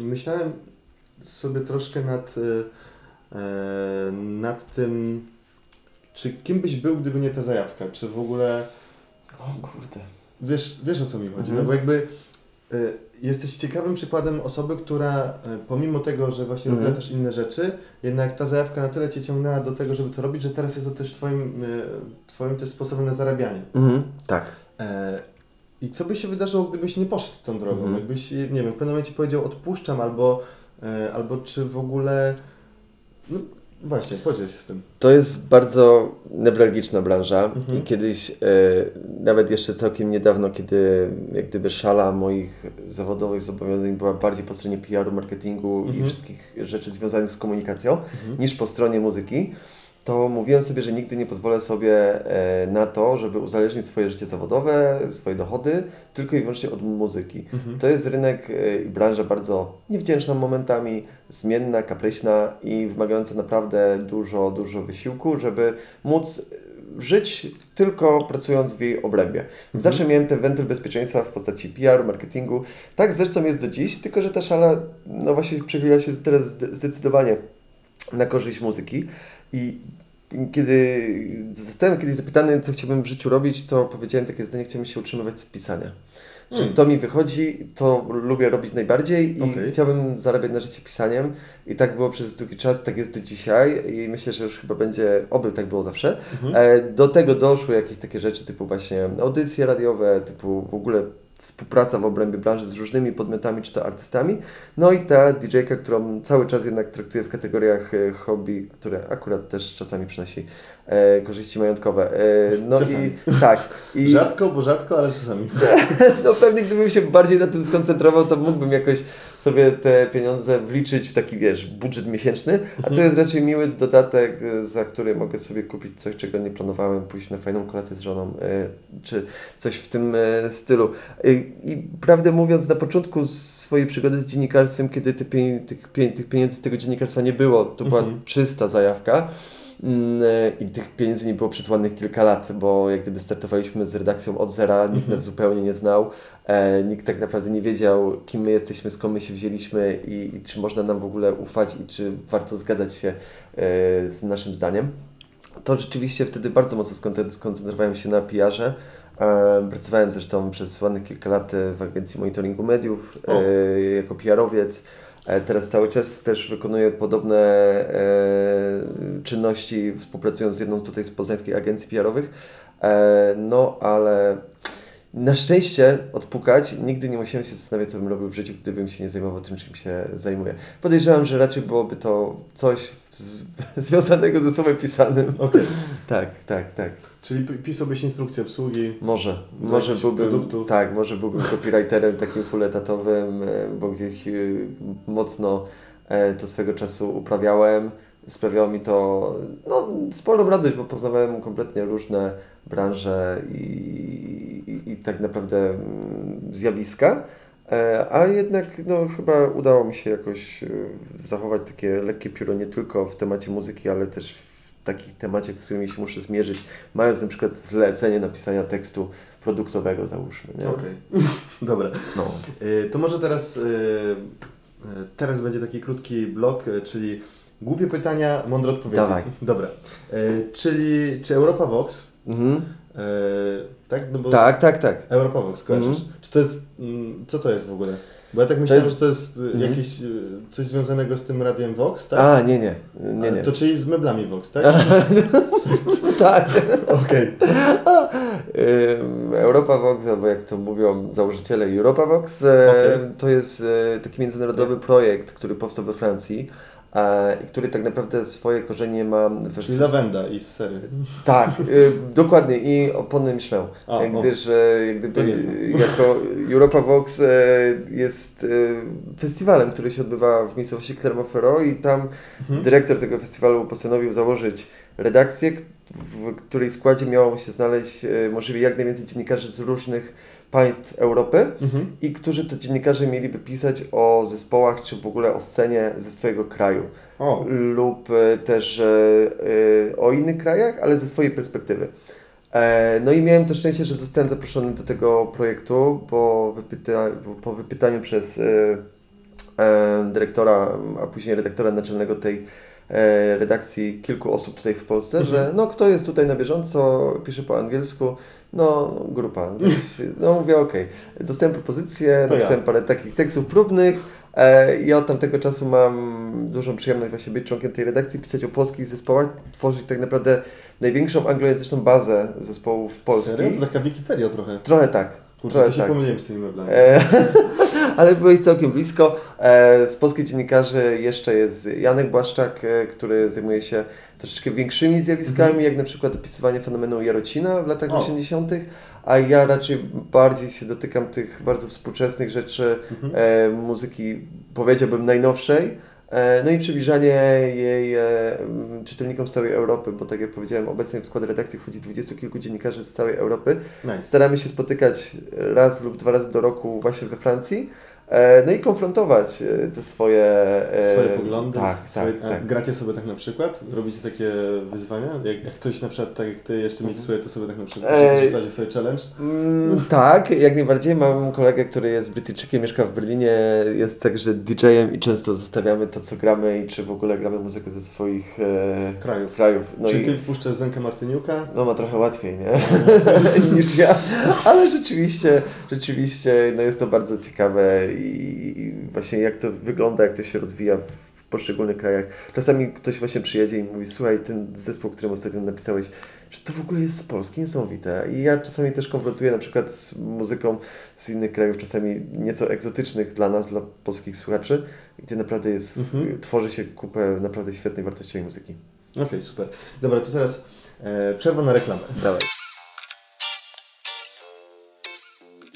myślałem sobie troszkę nad, e, e, nad tym, czy kim byś był, gdyby nie ta zajawka, czy w ogóle, O kurde. wiesz, wiesz o co mi chodzi, Mhm. no bo jakby jesteś ciekawym przykładem osoby, która e, pomimo tego, że właśnie Mhm. robiła też inne rzeczy, jednak ta zajawka na tyle Cię ciągnęła do tego, żeby to robić, że teraz jest to też Twoim, e, twoim też sposobem na zarabianie. Mhm, tak. E, I co by się wydarzyło, gdybyś nie poszedł tą drogą? Mhm. Jakbyś, nie wiem, w pewnym momencie powiedział odpuszczam, albo, albo czy w ogóle... No właśnie, podziel się z tym. To jest bardzo newralgiczna branża Mhm. i kiedyś, e, nawet jeszcze całkiem niedawno, kiedy jak gdyby szala moich zawodowych zobowiązań była bardziej po stronie PR-u, marketingu i Mhm. wszystkich rzeczy związanych z komunikacją, Mhm. niż po stronie muzyki, to mówiłem sobie, że nigdy nie pozwolę sobie e, na to, żeby uzależnić swoje życie zawodowe, swoje dochody tylko i wyłącznie od muzyki. Mhm. To jest rynek e, i branża bardzo niewdzięczna momentami, zmienna, kapryśna i wymagająca naprawdę dużo, dużo wysiłku, żeby móc żyć tylko pracując w jej obrębie. Zawsze miałem ten wentyl bezpieczeństwa w postaci PR, marketingu. Tak zresztą jest do dziś, tylko że ta szala no właśnie przychyliła się teraz zde- zdecydowanie na korzyść muzyki i kiedy zostałem kiedyś zapytany, co chciałbym w życiu robić, to powiedziałem takie zdanie, chciałbym się utrzymywać z pisania. Że Hmm. to mi wychodzi, to lubię robić najbardziej i Okej. chciałbym zarabiać na życie pisaniem. I tak było przez długi czas, tak jest do dzisiaj i myślę, że już chyba będzie, oby tak było zawsze. Mhm. E, Do tego doszły jakieś takie rzeczy typu właśnie audycje radiowe, typu w ogóle współpraca w obrębie branży z różnymi podmiotami czy to artystami. No i ta DJ-ka, którą cały czas jednak traktuję w kategoriach e, hobby, które akurat też czasami przynosi e, korzyści majątkowe. E, no Czasami. i tak. I, Rzadko, bo rzadko, ale czasami. no pewnie gdybym się bardziej na tym skoncentrował, to mógłbym jakoś sobie te pieniądze wliczyć w taki, wiesz, budżet miesięczny, a to jest raczej miły dodatek, y, za który mogę sobie kupić coś, czego nie planowałem, pójść na fajną kolację z żoną, y, czy coś w tym y, stylu. I prawdę mówiąc, na początku swojej przygody z dziennikarstwem, kiedy pieni- tych, tych pieniędzy z tego dziennikarstwa nie było, to była Mhm. czysta zajawka. Mm, e, I tych pieniędzy nie było przez ładnych kilka lat, bo jak gdyby startowaliśmy z redakcją od zera, nikt nas zupełnie nie znał, e, nikt tak naprawdę nie wiedział, kim my jesteśmy, skąd my się wzięliśmy i, i czy można nam w ogóle ufać i czy warto zgadzać się e, z naszym zdaniem. To rzeczywiście wtedy bardzo mocno skon- skoncentrowałem się na PR-ze. E, pracowałem zresztą przez ładnych kilka lat w agencji monitoringu mediów jako PR-owiec. E, Teraz cały czas też wykonuję podobne e, czynności, współpracując z jedną tutaj z poznańskich agencji PR-owych. E, no, ale na szczęście odpukać, nigdy nie musiałem się zastanawiać, co bym robił w życiu, gdybym się nie zajmował tym, czym się zajmuję. Podejrzewam, że raczej byłoby to coś z, związanego ze słowem pisanym. Okej. Tak, tak, tak. Czyli pisałbyś instrukcję obsługi. Może, Do może byłbym, tak, może byłbym copywriterem takim fulletatowym, e, bo gdzieś e, mocno e, to swego czasu uprawiałem. Sprawiało mi to no, sporą radość, bo poznawałem kompletnie różne branże i, i, i tak naprawdę mm, zjawiska. A jednak no, chyba udało mi się jakoś zachować takie lekkie pióro nie tylko w temacie muzyki, ale też w takich temacie, z którymi się muszę zmierzyć, mając na przykład zlecenie napisania tekstu produktowego, załóżmy. Okej. Dobra. No. Y, To może teraz, y, y, teraz będzie taki krótki blok, czyli głupie pytania, mądre odpowiedzi. Dawaj. Dobra. Y, Czyli czy Europa Vox, Mhm. tak? No bo Tak, tak, tak. Europa Vox, kojarzysz? Mhm. Czy to jest, mm, co to jest w ogóle? Bo ja tak myślałem, jest- że to jest y, Mhm. jakieś, y, coś związanego z tym radiem Vox, tak? A, nie, nie. Nie, nie. To czyli z meblami Vox, tak? tak. Okej. Europa Vox, albo jak to mówią założyciele Europa Vox, e, Okej. to jest e, taki międzynarodowy projekt, który powstał we Francji i który tak naprawdę swoje korzenie ma we Czyli lawenda i sery. Tak, y, dokładnie i opony myślę, A, o. gdyż e, jak gdyby jako Europa Vox e, jest e, festiwalem, który się odbywa w miejscowości Clermont-Ferrand i tam Mhm. dyrektor tego festiwalu postanowił założyć redakcję, w której składzie miało się znaleźć e, możliwie jak najwięcej dziennikarzy z różnych państw Europy Mhm. i którzy to dziennikarze mieliby pisać o zespołach czy w ogóle o scenie ze swojego kraju O, lub e, też e, e, o innych krajach, ale ze swojej perspektywy. No i miałem to szczęście, że zostałem zaproszony do tego projektu po, wypyta, po wypytaniu przez dyrektora, a później redaktora naczelnego tej redakcji kilku osób tutaj w Polsce, Mhm. że no kto jest tutaj na bieżąco, pisze po angielsku, no grupa. Weź- No mówię okej. Dostałem propozycję, To ja. napisałem parę takich tekstów próbnych, E, I od tamtego czasu mam dużą przyjemność właśnie być członkiem tej redakcji, pisać o polskich zespołach, tworzyć tak naprawdę największą anglojęzyczną bazę zespołów serio? polskich. Taka Wikipedia trochę. Trochę tak. Kurczę, trochę to się tak. pomyliłem z tymi meblami. E, ale byłeś całkiem blisko. E, z polskich dziennikarzy jeszcze jest Janek Błaszczak, e, który zajmuje się troszeczkę większymi zjawiskami, jak na przykład opisywanie fenomenu Jarocina w latach O. 80., a ja raczej bardziej się dotykam tych bardzo współczesnych rzeczy, Mhm. e, muzyki powiedziałbym najnowszej. E, No i przybliżanie jej e, m, czytelnikom z całej Europy, bo tak jak powiedziałem, obecnie w skład redakcji wchodzi dwudziestu kilku dziennikarzy z całej Europy. Nice. Staramy się spotykać raz lub dwa razy do roku właśnie we Francji, no i konfrontować e, te swoje... e, Swoje poglądy, Tak, swoje, tak, tak. gracie sobie tak na przykład? Robicie takie wyzwania? Jak, jak ktoś na przykład tak jak ty jeszcze miksuje, to sobie tak na przykład rzucacie sobie challenge? Mm, tak, jak najbardziej. Mam kolegę, który jest Brytyjczykiem, mieszka w Berlinie, jest także DJ-em i często zostawiamy to, co gramy i czy w ogóle gramy muzykę ze swoich e, Krajów. krajów. No Czy i ty puszczasz Zenka Martyniuka? no ma trochę łatwiej, nie? niż ja, ale rzeczywiście, rzeczywiście no jest to bardzo ciekawe i, właśnie jak to wygląda, jak to się rozwija w poszczególnych krajach. Czasami ktoś właśnie przyjedzie i mówi, słuchaj, ten zespół, którym ostatnio napisałeś, że to w ogóle jest z Polski, niesamowite. I ja czasami też konfrontuję na przykład z muzyką z innych krajów, czasami nieco egzotycznych dla nas, dla polskich słuchaczy, gdzie naprawdę jest, Mhm. tworzy się kupę naprawdę świetnej, wartościowej muzyki. Okej, super. Dobra, to teraz e, przerwa na reklamę. Dawaj.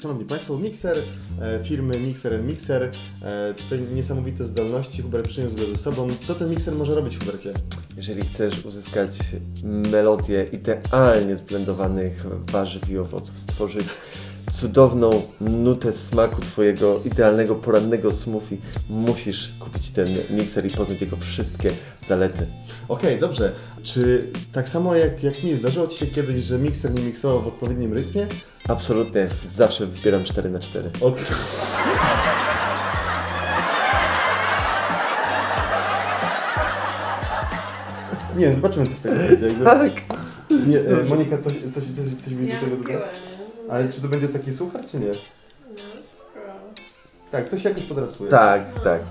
Szanowni Państwo, Mixer, e, firmy Mixer Mixer, e, tutaj niesamowite zdolności, Hubert przyniósł go ze sobą. Co ten mikser może robić, Hubercie? Jeżeli chcesz uzyskać melodię idealnie zblendowanych warzyw i owoców, stworzyć cudowną nutę smaku Twojego idealnego porannego smoothie, musisz kupić ten mikser i poznać jego wszystkie zalety. Okej, dobrze. Czy tak samo jak, jak mi, zdarzyło Ci się kiedyś, że mikser nie miksował w odpowiednim rytmie? Absolutnie, zawsze wybieram 4 na 4 Okej. Nie, zobaczymy co z tego będzie. Tak. nie, e, Monika, coś, coś, coś, coś będzie Ja do tego dodać? Ale czy to będzie taki suchar, czy nie? Tak, to się jakoś podrasuje. Tak, tak.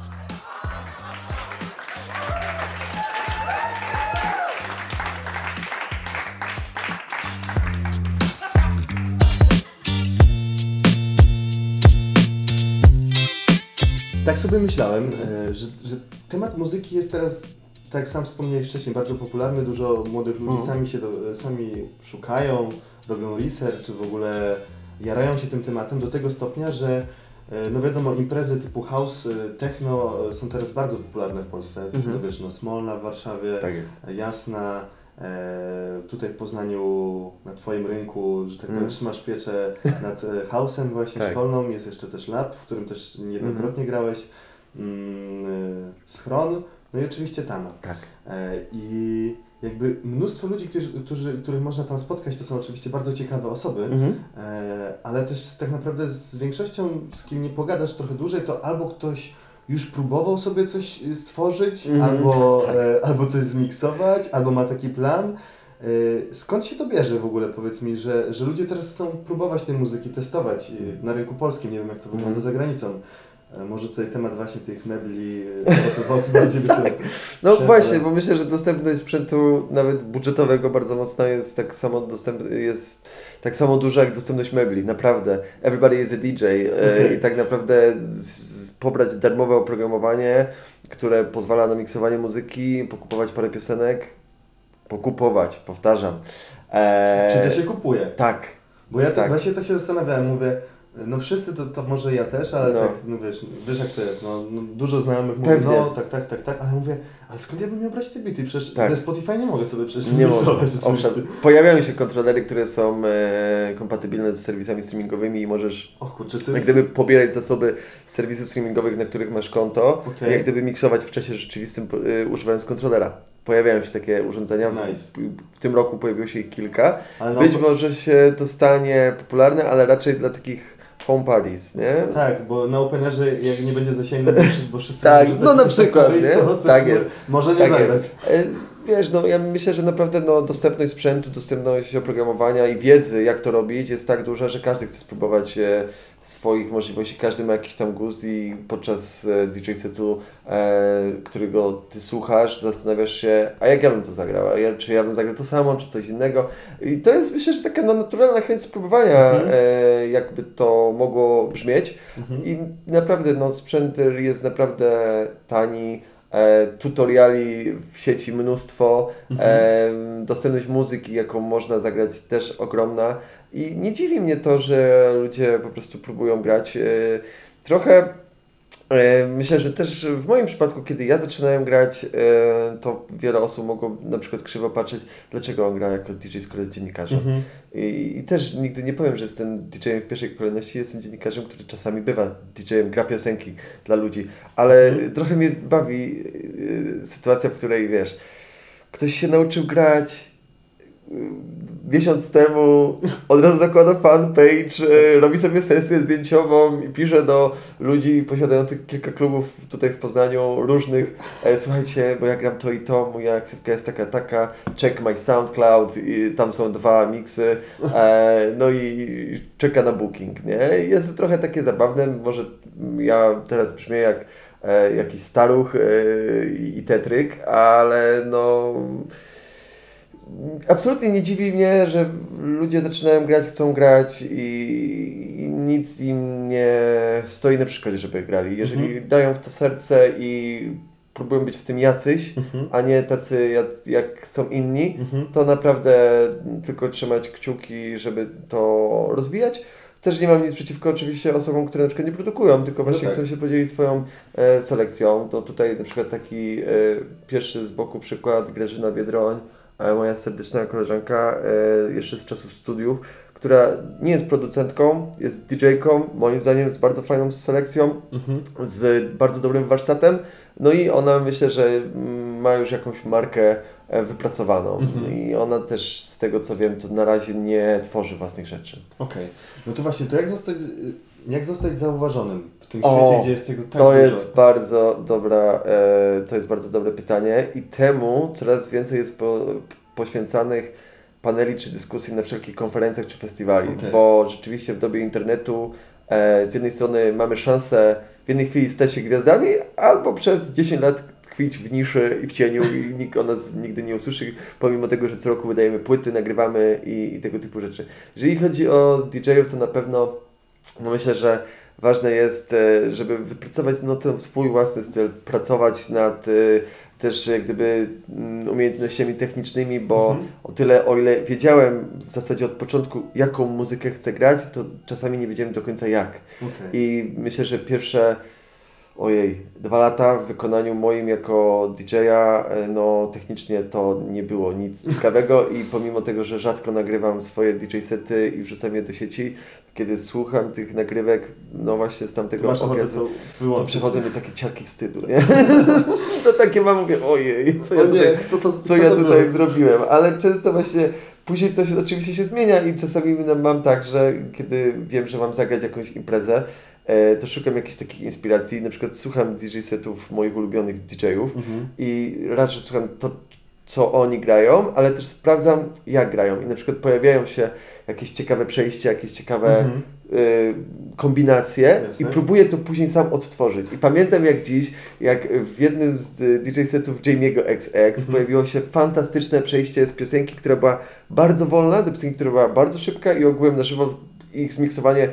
Tak sobie myślałem, e, że, że temat muzyki jest teraz, tak jak sam wspomniałeś wcześniej, bardzo popularny. Dużo młodych ludzi Mhm. sami się do, sami szukają, robią research, czy w ogóle jarają się tym tematem do tego stopnia, że e, no wiadomo, imprezy typu house, e, techno e, są teraz bardzo popularne w Polsce. Mhm. No wiesz, no Smolna w Warszawie, Tak. Jasna, e, tutaj w Poznaniu na Twoim rynku, że tak powiem, Mm. trzymasz pieczę nad house'em właśnie Tak. szkolną, jest jeszcze też lab, w którym też niejednokrotnie grałeś, mm, schron, no i oczywiście Tama. Tak. E, I jakby mnóstwo ludzi, którzy, którzy, których można tam spotkać, to są oczywiście bardzo ciekawe osoby, Mhm. e, ale też tak naprawdę z większością, z kim nie pogadasz trochę dłużej, to albo ktoś już próbował sobie coś y, stworzyć, Mhm, albo, tak. e, albo coś zmiksować, albo ma taki plan. E, skąd się to bierze w ogóle, powiedz mi, że, że ludzie teraz chcą próbować tej muzyki, testować y, na rynku polskim, nie wiem jak to wygląda Mhm. za granicą. E, może tutaj temat właśnie tych mebli, e, box bardziej by tu... No właśnie, ale- bo myślę, że dostępność sprzętu nawet budżetowego bardzo mocna jest tak samo dostęp, jest tak samo duża jak dostępność mebli, naprawdę. Everybody is a DJ e, Okej. i tak naprawdę z, pobrać darmowe oprogramowanie, które pozwala na miksowanie muzyki, pokupować parę piosenek, pokupować, powtarzam. E, Czy to się kupuje? Tak, Bo ja tak. Tak. właśnie tak się zastanawiałem, mówię, no wszyscy to, to może ja też, ale No. tak, no wiesz, wiesz jak to jest, no, no dużo znajomych mówi, Pewnie. no tak, tak, tak, tak, ale mówię, ale skąd ja bym miał brać te bity? Przecież Tak. ze Spotify nie mogę sobie przecież Nie Owszem, pojawiają się kontrolery, które są e, kompatybilne z serwisami streamingowymi i możesz O kurczę, jak gdyby pobierać zasoby serwisów streamingowych, na których masz konto, Okej. i jak gdyby miksować w czasie rzeczywistym y, używając kontrolera. Pojawiają się takie urządzenia. W, Nice. w tym roku pojawiło się ich kilka. Ale no, Być może się to stanie popularne, ale raczej dla takich home parties, nie? Tak, bo na Openerze jak nie będzie zasięgu, bo wszyscy- Tak, no na przykład, nie? to Tak jest. Może nie Tak zagrać. jest. Wiesz, no ja myślę, że naprawdę no, dostępność sprzętu, dostępność oprogramowania i wiedzy, jak to robić, jest tak duża, że każdy chce spróbować e, swoich możliwości. Każdy ma jakiś tam gust i podczas e, DJ setu, e, którego ty słuchasz, zastanawiasz się, a jak ja bym to zagrał? A ja, czy ja bym zagrał to samo, czy coś innego? I to jest myślę, że taka no, naturalna chęć spróbowania, Mhm. e, jakby to mogło brzmieć. Mhm. I naprawdę no, sprzęt jest naprawdę tani. E, tutoriali w sieci mnóstwo, Mhm. e, dostępność muzyki, jaką można zagrać, też ogromna. I nie dziwi mnie to, że ludzie po prostu próbują grać. E, trochę Myślę, że też w moim przypadku, kiedy ja zaczynałem grać, e, to wiele osób mogło na przykład krzywo patrzeć, dlaczego on gra jako DJ, skoro jest dziennikarzem. Mhm. I, I też nigdy nie powiem, że jestem DJ-em w pierwszej kolejności, jestem dziennikarzem, który czasami bywa DJ-em, gra piosenki dla ludzi, ale Mhm. trochę mnie bawi e, sytuacja, w której wiesz, ktoś się nauczył grać e, miesiąc temu, od razu zakłada fanpage, e, robi sobie sesję zdjęciową i pisze do ludzi posiadających kilka klubów tutaj w Poznaniu różnych, e, słuchajcie, bo ja gram to i to, moja ksywka jest taka, taka, check my SoundCloud, i tam są dwa miksy, e, no i czeka na booking, nie? Jest to trochę takie zabawne, może ja teraz brzmię jak e, jakiś staruch i tetryk, ale no absolutnie nie dziwi mnie, że ludzie zaczynają grać, chcą grać i, i nic im nie stoi na przeszkodzie, żeby grali. Jeżeli Mhm. dają w to serce i próbują być w tym jacyś, Mhm. a nie tacy jak, jak są inni, Mhm. to naprawdę tylko trzymać kciuki, żeby to rozwijać. Też nie mam nic przeciwko oczywiście osobom, które na przykład nie produkują, tylko właśnie tak. chcą się podzielić swoją e, selekcją. To tutaj na przykład taki e, pierwszy z boku przykład Grażyna Biedroń, moja serdeczna koleżanka e, jeszcze z czasów studiów, która nie jest producentką, jest DJ-ką, moim zdaniem z bardzo fajną selekcją, Mhm. z bardzo dobrym warsztatem. No i ona myślę, że mm, ma już jakąś markę e, wypracowaną. Mhm. I ona też z tego co wiem, to na razie nie tworzy własnych rzeczy. Okej. No to właśnie, to jak zostać, jak zostać zauważonym w tym O, świecie, gdzie jest tego tak to dużo? jest bardzo dobra, e, to jest bardzo dobre pytanie i temu coraz więcej jest po, poświęcanych paneli czy dyskusji na wszelkich konferencjach czy festiwali, Okej. bo rzeczywiście w dobie internetu e, z jednej strony mamy szansę w jednej chwili stać się gwiazdami, albo przez 10 lat tkwić w niszy i w cieniu i nikt o nas nigdy nie usłyszy, pomimo tego, że co roku wydajemy płyty, nagrywamy i, i tego typu rzeczy. Jeżeli chodzi o DJ-ów, to na pewno no myślę, że ważne jest, e, żeby wypracować no, ten swój własny styl, pracować nad e, też jak gdyby mm, umiejętnościami technicznymi, bo Mhm. o tyle, o ile wiedziałem w zasadzie od początku, jaką muzykę chcę grać, to czasami nie wiedziałem do końca jak. Okej. I myślę, że pierwsze, ojej, dwa lata w wykonaniu moim jako DJ-a, e, no technicznie to nie było nic ciekawego i pomimo tego, że rzadko nagrywam swoje DJ sety i wrzucam je do sieci, kiedy słucham tych nagrywek, no właśnie z tamtego okresu, to to przychodzą mi takie ciarki wstydu, nie? to takie mam, mówię, ojej, co ja tutaj nie, to, to, co ja tutaj było? zrobiłem, ale często właśnie później to się, oczywiście się zmienia i czasami mam tak, że kiedy wiem, że mam zagrać jakąś imprezę, to szukam jakichś takich inspiracji, na przykład słucham DJ setów moich ulubionych DJ-ów Mhm. i raczej słucham to, co oni grają, ale też sprawdzam, jak grają i na przykład pojawiają się jakieś ciekawe przejścia, jakieś ciekawe Mhm. y, kombinacje Jasne. i próbuję to później sam odtworzyć. I pamiętam jak dziś, jak w jednym z y, DJ setów Jamie'ego XX Mhm. pojawiło się fantastyczne przejście z piosenki, która była bardzo wolna, do piosenki, która była bardzo szybka i ogółem na żywo ich zmiksowanie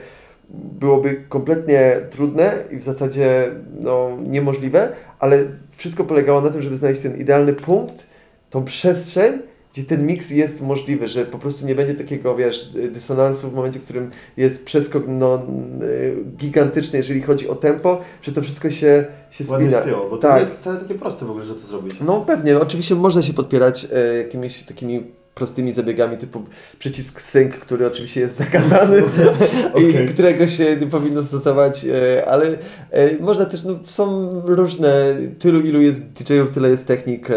byłoby kompletnie trudne i w zasadzie no, niemożliwe, ale wszystko polegało na tym, żeby znaleźć ten idealny punkt, tą przestrzeń, gdzie ten miks jest możliwy, że po prostu nie będzie takiego, wiesz, dysonansu w momencie, w którym jest przeskok no, gigantyczny, jeżeli chodzi o tempo, że to wszystko się, się Ładnie spina. spięło, bo to Tak. nie jest wcale takie proste w ogóle, że to zrobić. No pewnie, oczywiście można się podpierać e, jakimiś takimi prostymi zabiegami typu przycisk sync, który oczywiście jest zakazany Okej. i którego się nie powinno stosować, e, ale e, można też, no są różne, tylu ilu jest DJ-ów, tyle jest technik, e,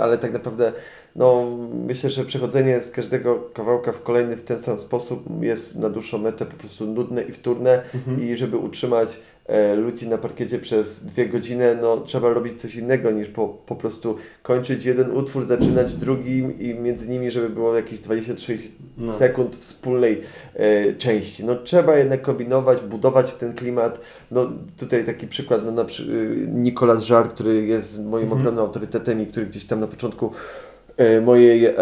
ale tak naprawdę no, myślę, że przechodzenie z każdego kawałka w kolejny w ten sam sposób jest na dłuższą metę po prostu nudne i wtórne Mhm. i żeby utrzymać e, ludzi na parkiecie przez dwie godziny, no trzeba robić coś innego niż po, po prostu kończyć jeden utwór, zaczynać drugim i między nimi, żeby było jakieś 26 No. sekund wspólnej e, części. No trzeba jednak kombinować, budować ten klimat. No tutaj taki przykład, no na y, Nikolas Żar, który jest moim Mhm. ogromnym autorytetem i który gdzieś tam na początku mojej e,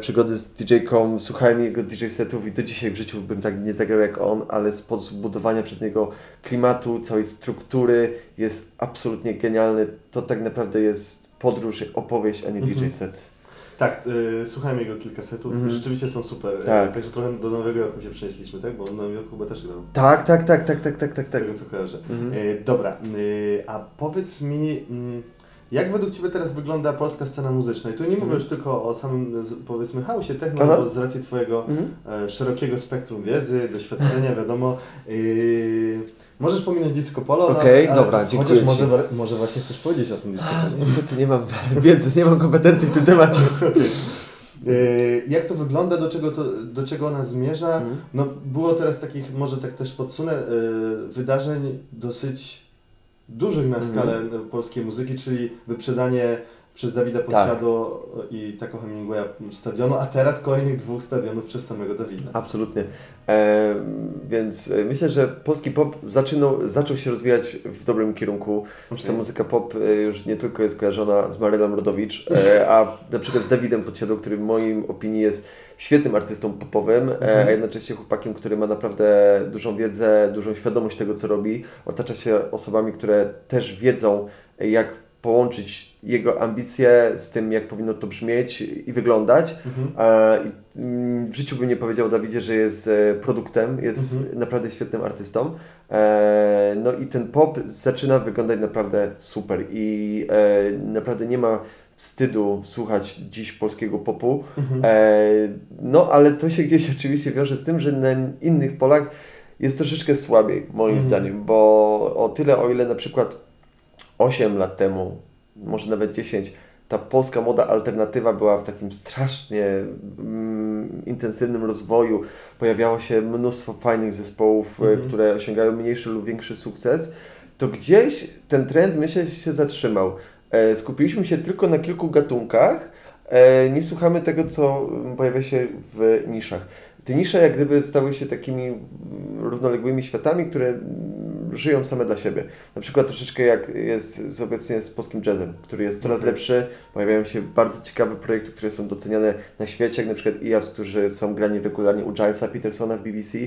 przygody z DJ-ką, słuchałem jego DJ setów i do dzisiaj w życiu bym tak nie zagrał jak on, ale sposób budowania przez niego klimatu, całej struktury jest absolutnie genialny. To tak naprawdę jest podróż, opowieść, a nie Mhm. DJ set. Tak, y, słuchałem jego kilka setów, Mhm. rzeczywiście są super. Tak. Y, Także trochę do Nowego Jorku się przenieśliśmy, tak? Bo on w Nowym Jorku chyba też grał. Tak, tak, tak, tak, tak, tak, tak, Z tak. tego co kojarzę. Mhm. Y, dobra, y, a powiedz mi, mm, jak według Ciebie teraz wygląda polska scena muzyczna? I tu nie mówię Mhm. już tylko o samym, powiedzmy, hausie techno, Aha. bo z racji Twojego Mhm. e, szerokiego spektrum wiedzy, doświadczenia, wiadomo. Yy, możesz pominąć disco polo, Okej, ale dobra, dziękuję chociaż może, Ci. może właśnie chcesz powiedzieć o tym disco polo. Niestety nie mam wiedzy, nie mam kompetencji w tym temacie. Yy, jak to wygląda, do czego, to, do czego ona zmierza? Mhm. No, było teraz takich, może tak też podsunę, yy, wydarzeń dosyć dużych na Mhm. skalę polskiej muzyki, czyli wyprzedanie przez Dawida Podsiado i Taco Hemingwaya stadionu, a teraz kolejnych dwóch stadionów przez samego Dawida. Absolutnie. E, więc e, myślę, że polski pop zaczynał, zaczął się rozwijać w dobrym kierunku. Że ta muzyka pop e, już nie tylko jest kojarzona z Marylą Rodowicz, e, a na przykład z Dawidem Podsiadą, który w moim opinii jest świetnym artystą popowym, Mhm. a jednocześnie chłopakiem, który ma naprawdę dużą wiedzę, dużą świadomość tego, co robi. Otacza się osobami, które też wiedzą, jak połączyć jego ambicje z tym, jak powinno to brzmieć i wyglądać. Mhm. E, mm, W życiu bym nie powiedział o Dawidzie, że jest e, produktem, jest Mhm. naprawdę świetnym artystą. E, No i ten pop zaczyna wyglądać naprawdę super i naprawdę nie ma wstydu słuchać dziś polskiego popu. Mhm. No ale to się gdzieś oczywiście wiąże z tym, że na innych polach jest troszeczkę słabiej, moim Mhm. zdaniem, bo o tyle, o ile na przykład 8 lat temu, może nawet 10, ta polska moda alternatywa była w takim strasznie mm, intensywnym rozwoju. Pojawiało się mnóstwo fajnych zespołów, e, Mhm. które osiągają mniejszy lub większy sukces. To gdzieś ten trend, myślę, się zatrzymał. E, Skupiliśmy się tylko na kilku gatunkach. E, Nie słuchamy tego, co mm, pojawia się w niszach. Te nisze jak gdyby stały się takimi mm, równoległymi światami, które mm, żyją same dla siebie. Na przykład troszeczkę jak jest z obecnie z polskim jazzem, który jest coraz Mhm. lepszy. Pojawiają się bardzo ciekawe projekty, które są doceniane na świecie, jak na przykład IAPS, którzy są grani regularnie u Gilesa Petersona w BBC.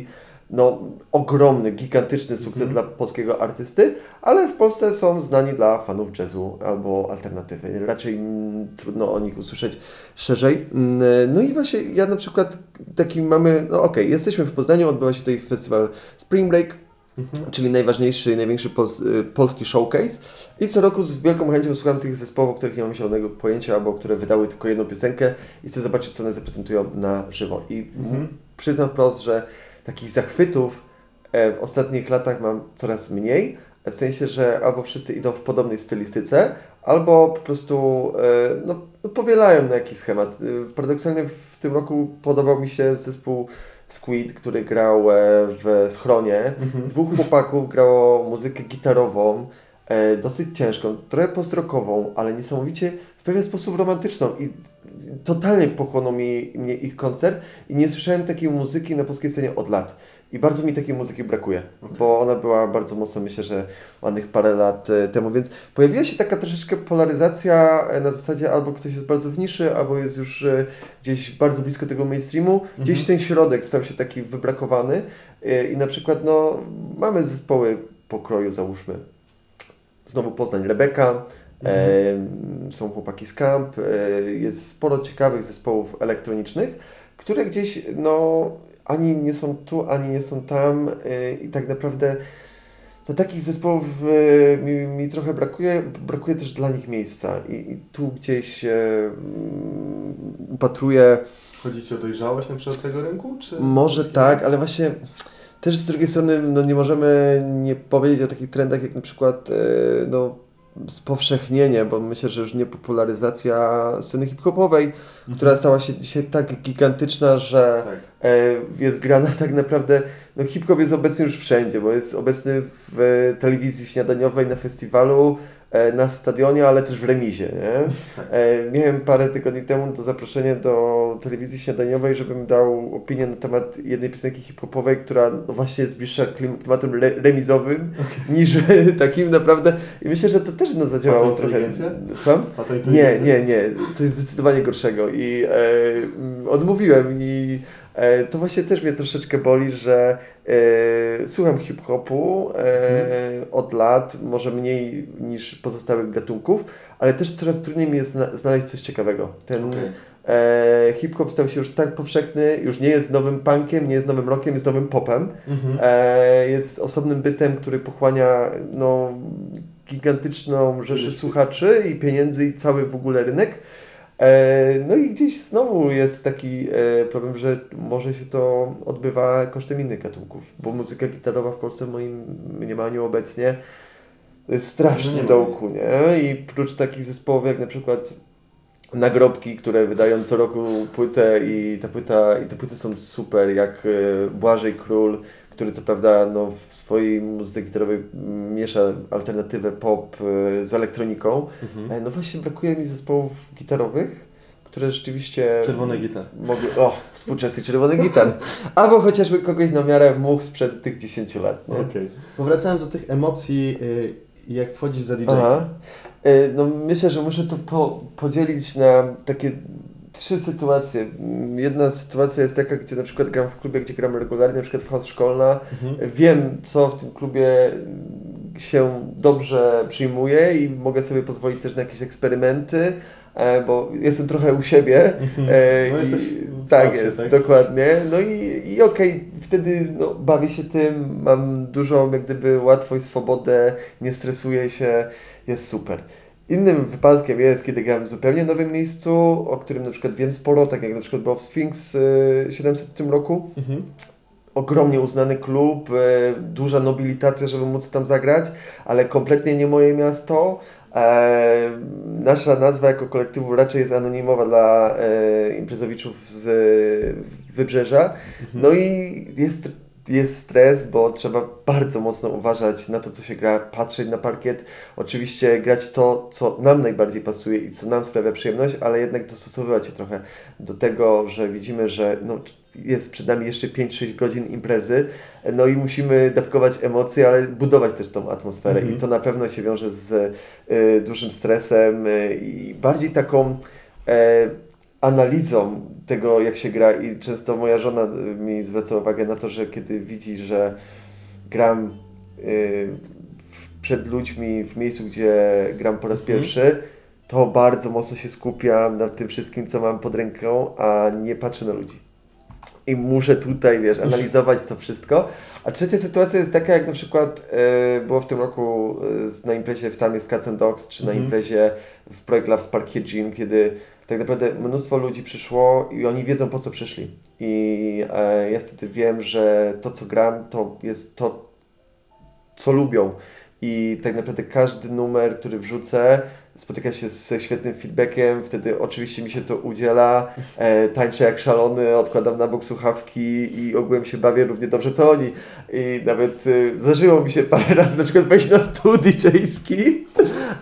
No, ogromny, gigantyczny sukces Mhm. dla polskiego artysty, ale w Polsce są znani dla fanów jazzu albo alternatywy. Raczej mm, trudno o nich usłyszeć szerzej. Mm, No i właśnie ja na przykład taki mamy, no okej, jesteśmy w Poznaniu, odbywa się tutaj festiwal Spring Break, Mhm. czyli najważniejszy i największy pols y, polski showcase. I co roku z wielką chęcią słucham tych zespołów, o których nie mam zielonego pojęcia, albo które wydały tylko jedną piosenkę i chcę zobaczyć, co one zaprezentują na żywo. I Mhm. przyznam wprost, że takich zachwytów e, w ostatnich latach mam coraz mniej. W sensie, że albo wszyscy idą w podobnej stylistyce, albo po prostu e, no, no, powielają na jakiś schemat. E, Paradoksalnie w tym roku podobał mi się zespół Squid, który grał e, w schronie. Mhm. Dwóch chłopaków grało muzykę gitarową, e, dosyć ciężką, trochę postrokową, ale niesamowicie w pewien sposób romantyczną i totalnie pochłonął mi, mnie ich koncert i nie słyszałem takiej muzyki na polskiej scenie od lat. I bardzo mi takiej muzyki brakuje, Okej. bo ona była bardzo mocno, myślę, że ładnych parę lat e, temu, więc pojawiła się taka troszeczkę polaryzacja e, na zasadzie albo ktoś jest bardzo w niszy, albo jest już gdzieś bardzo blisko tego mainstreamu. Gdzieś Mhm. ten środek stał się taki wybrakowany i na przykład no, mamy zespoły pokroju, załóżmy, znowu Poznań, Rebeka, e, są chłopaki z Camp, e, jest sporo ciekawych zespołów elektronicznych, które gdzieś no, ani nie są tu, ani nie są tam. E, i tak naprawdę no, takich zespołów mi, mi trochę brakuje, brakuje też dla nich miejsca. I, i tu gdzieś upatruję. Chodzi Ci o dojrzałość na przykład tego rynku? Czy może tak, ale właśnie też z drugiej strony no nie możemy nie powiedzieć o takich trendach jak na przykład e, no, spowszechnienie, bo myślę, że już nie popularyzacja sceny hip-hopowej, Mhm. która stała się dzisiaj tak gigantyczna, że Tak. e, jest grana tak naprawdę, no hip-hop jest obecny już wszędzie, bo jest obecny w e, telewizji śniadaniowej, na festiwalu, na stadionie, ale też w remizie, nie? E, miałem parę tygodni temu to zaproszenie do telewizji śniadaniowej, żebym dał opinię na temat jednej piosenki hip-hopowej, która no właśnie jest bliższa klim- klimatem re remizowym niż takim naprawdę. I myślę, że to też no, zadziałało trochę. Słucham? Nie, nie, nie. Coś zdecydowanie gorszego. I e, odmówiłem i e, to właśnie też mnie troszeczkę boli, że e, słucham hip-hopu e, od lat, może mniej niż pozostałych gatunków, ale też coraz trudniej mi jest zna- znaleźć coś ciekawego. Ten Okej. e, hip-hop stał się już tak powszechny, już nie jest nowym punkiem, nie jest nowym rockiem, jest nowym popem. Mhm. E, jest osobnym bytem, który pochłania no, gigantyczną rzeszę słuchaczy i pieniędzy i cały w ogóle rynek. E, no i gdzieś znowu jest taki e, problem, że może się to odbywa kosztem innych gatunków, bo muzyka gitarowa w Polsce w moim mniemaniu obecnie to jest strasznym ma dołku, nie? I prócz takich zespołów jak na przykład nagrobki, które wydają co roku płytę i ta płyta, i te płyty są super, jak e, Błażej Król, który co prawda no, w swojej muzyce gitarowej miesza alternatywę pop e, z elektroniką. Mhm. E, No właśnie brakuje mi zespołów gitarowych, które rzeczywiście Czerwone gitar. mogły, o, współczesny czerwony gitar, albo chociażby kogoś na miarę much sprzed tych 10 lat. Okej. Powracając do tych emocji, y, jak wchodzisz za DJ. Aha. E, No myślę, że muszę to po, podzielić na takie trzy sytuacje. Mm, Jedna sytuacja jest taka, gdzie na przykład gram w klubie, gdzie gram regularnie, na przykład w house szkolna. Mhm. Wiem, co w tym klubie się dobrze przyjmuje i mogę sobie pozwolić też na jakieś eksperymenty, e, bo jestem trochę u siebie. E, No i- jesteś tak jest, tak? dokładnie. No i, i okej, wtedy no, bawię się tym, mam dużą jak gdyby łatwość, swobodę, nie stresuję się, jest super. Innym wypadkiem jest, kiedy gram w zupełnie nowym miejscu, o którym na przykład wiem sporo, tak jak na przykład było w Sphinx y, 700 w tym roku. Mhm. Ogromnie uznany klub, y, duża nobilitacja, żeby móc tam zagrać, ale kompletnie nie moje miasto. E, nasza nazwa jako kolektywu raczej jest anonimowa dla e, imprezowiczów z e, Wybrzeża. No i jest, jest stres, bo trzeba bardzo mocno uważać na to, co się gra, patrzeć na parkiet. Oczywiście grać to, co nam najbardziej pasuje i co nam sprawia przyjemność, ale jednak dostosowywać się trochę do tego, że widzimy, że no, jest przed nami jeszcze 5-6 godzin imprezy, no i musimy dawkować emocje, ale budować też tą atmosferę Mhm. i to na pewno się wiąże z y, dużym stresem y, i bardziej taką e, analizą tego, jak się gra i często moja żona y, mi zwraca uwagę na to, że kiedy widzi, że gram y, przed ludźmi w miejscu, gdzie gram po raz Mhm. pierwszy, to bardzo mocno się skupiam na tym wszystkim, co mam pod ręką, a nie patrzę na ludzi. I muszę tutaj, wiesz, analizować to wszystko. A trzecia sytuacja jest taka, jak na przykład e, było w tym roku e, na imprezie w Tam jest Cats and Dogs, czy na Mhm. imprezie w Projekt Love Spark Hygiene, kiedy tak naprawdę mnóstwo ludzi przyszło i oni wiedzą po co przyszli. I e, ja wtedy wiem, że to co gram to jest to, co lubią. I tak naprawdę każdy numer, który wrzucę, spotyka się ze świetnym feedbackiem, wtedy oczywiście mi się to udziela, e, tańczę jak szalony, odkładam na bok słuchawki i ogółem się bawię równie dobrze co oni. I nawet e, zdarzyło mi się parę razy na przykład wejść na stół DJ-ski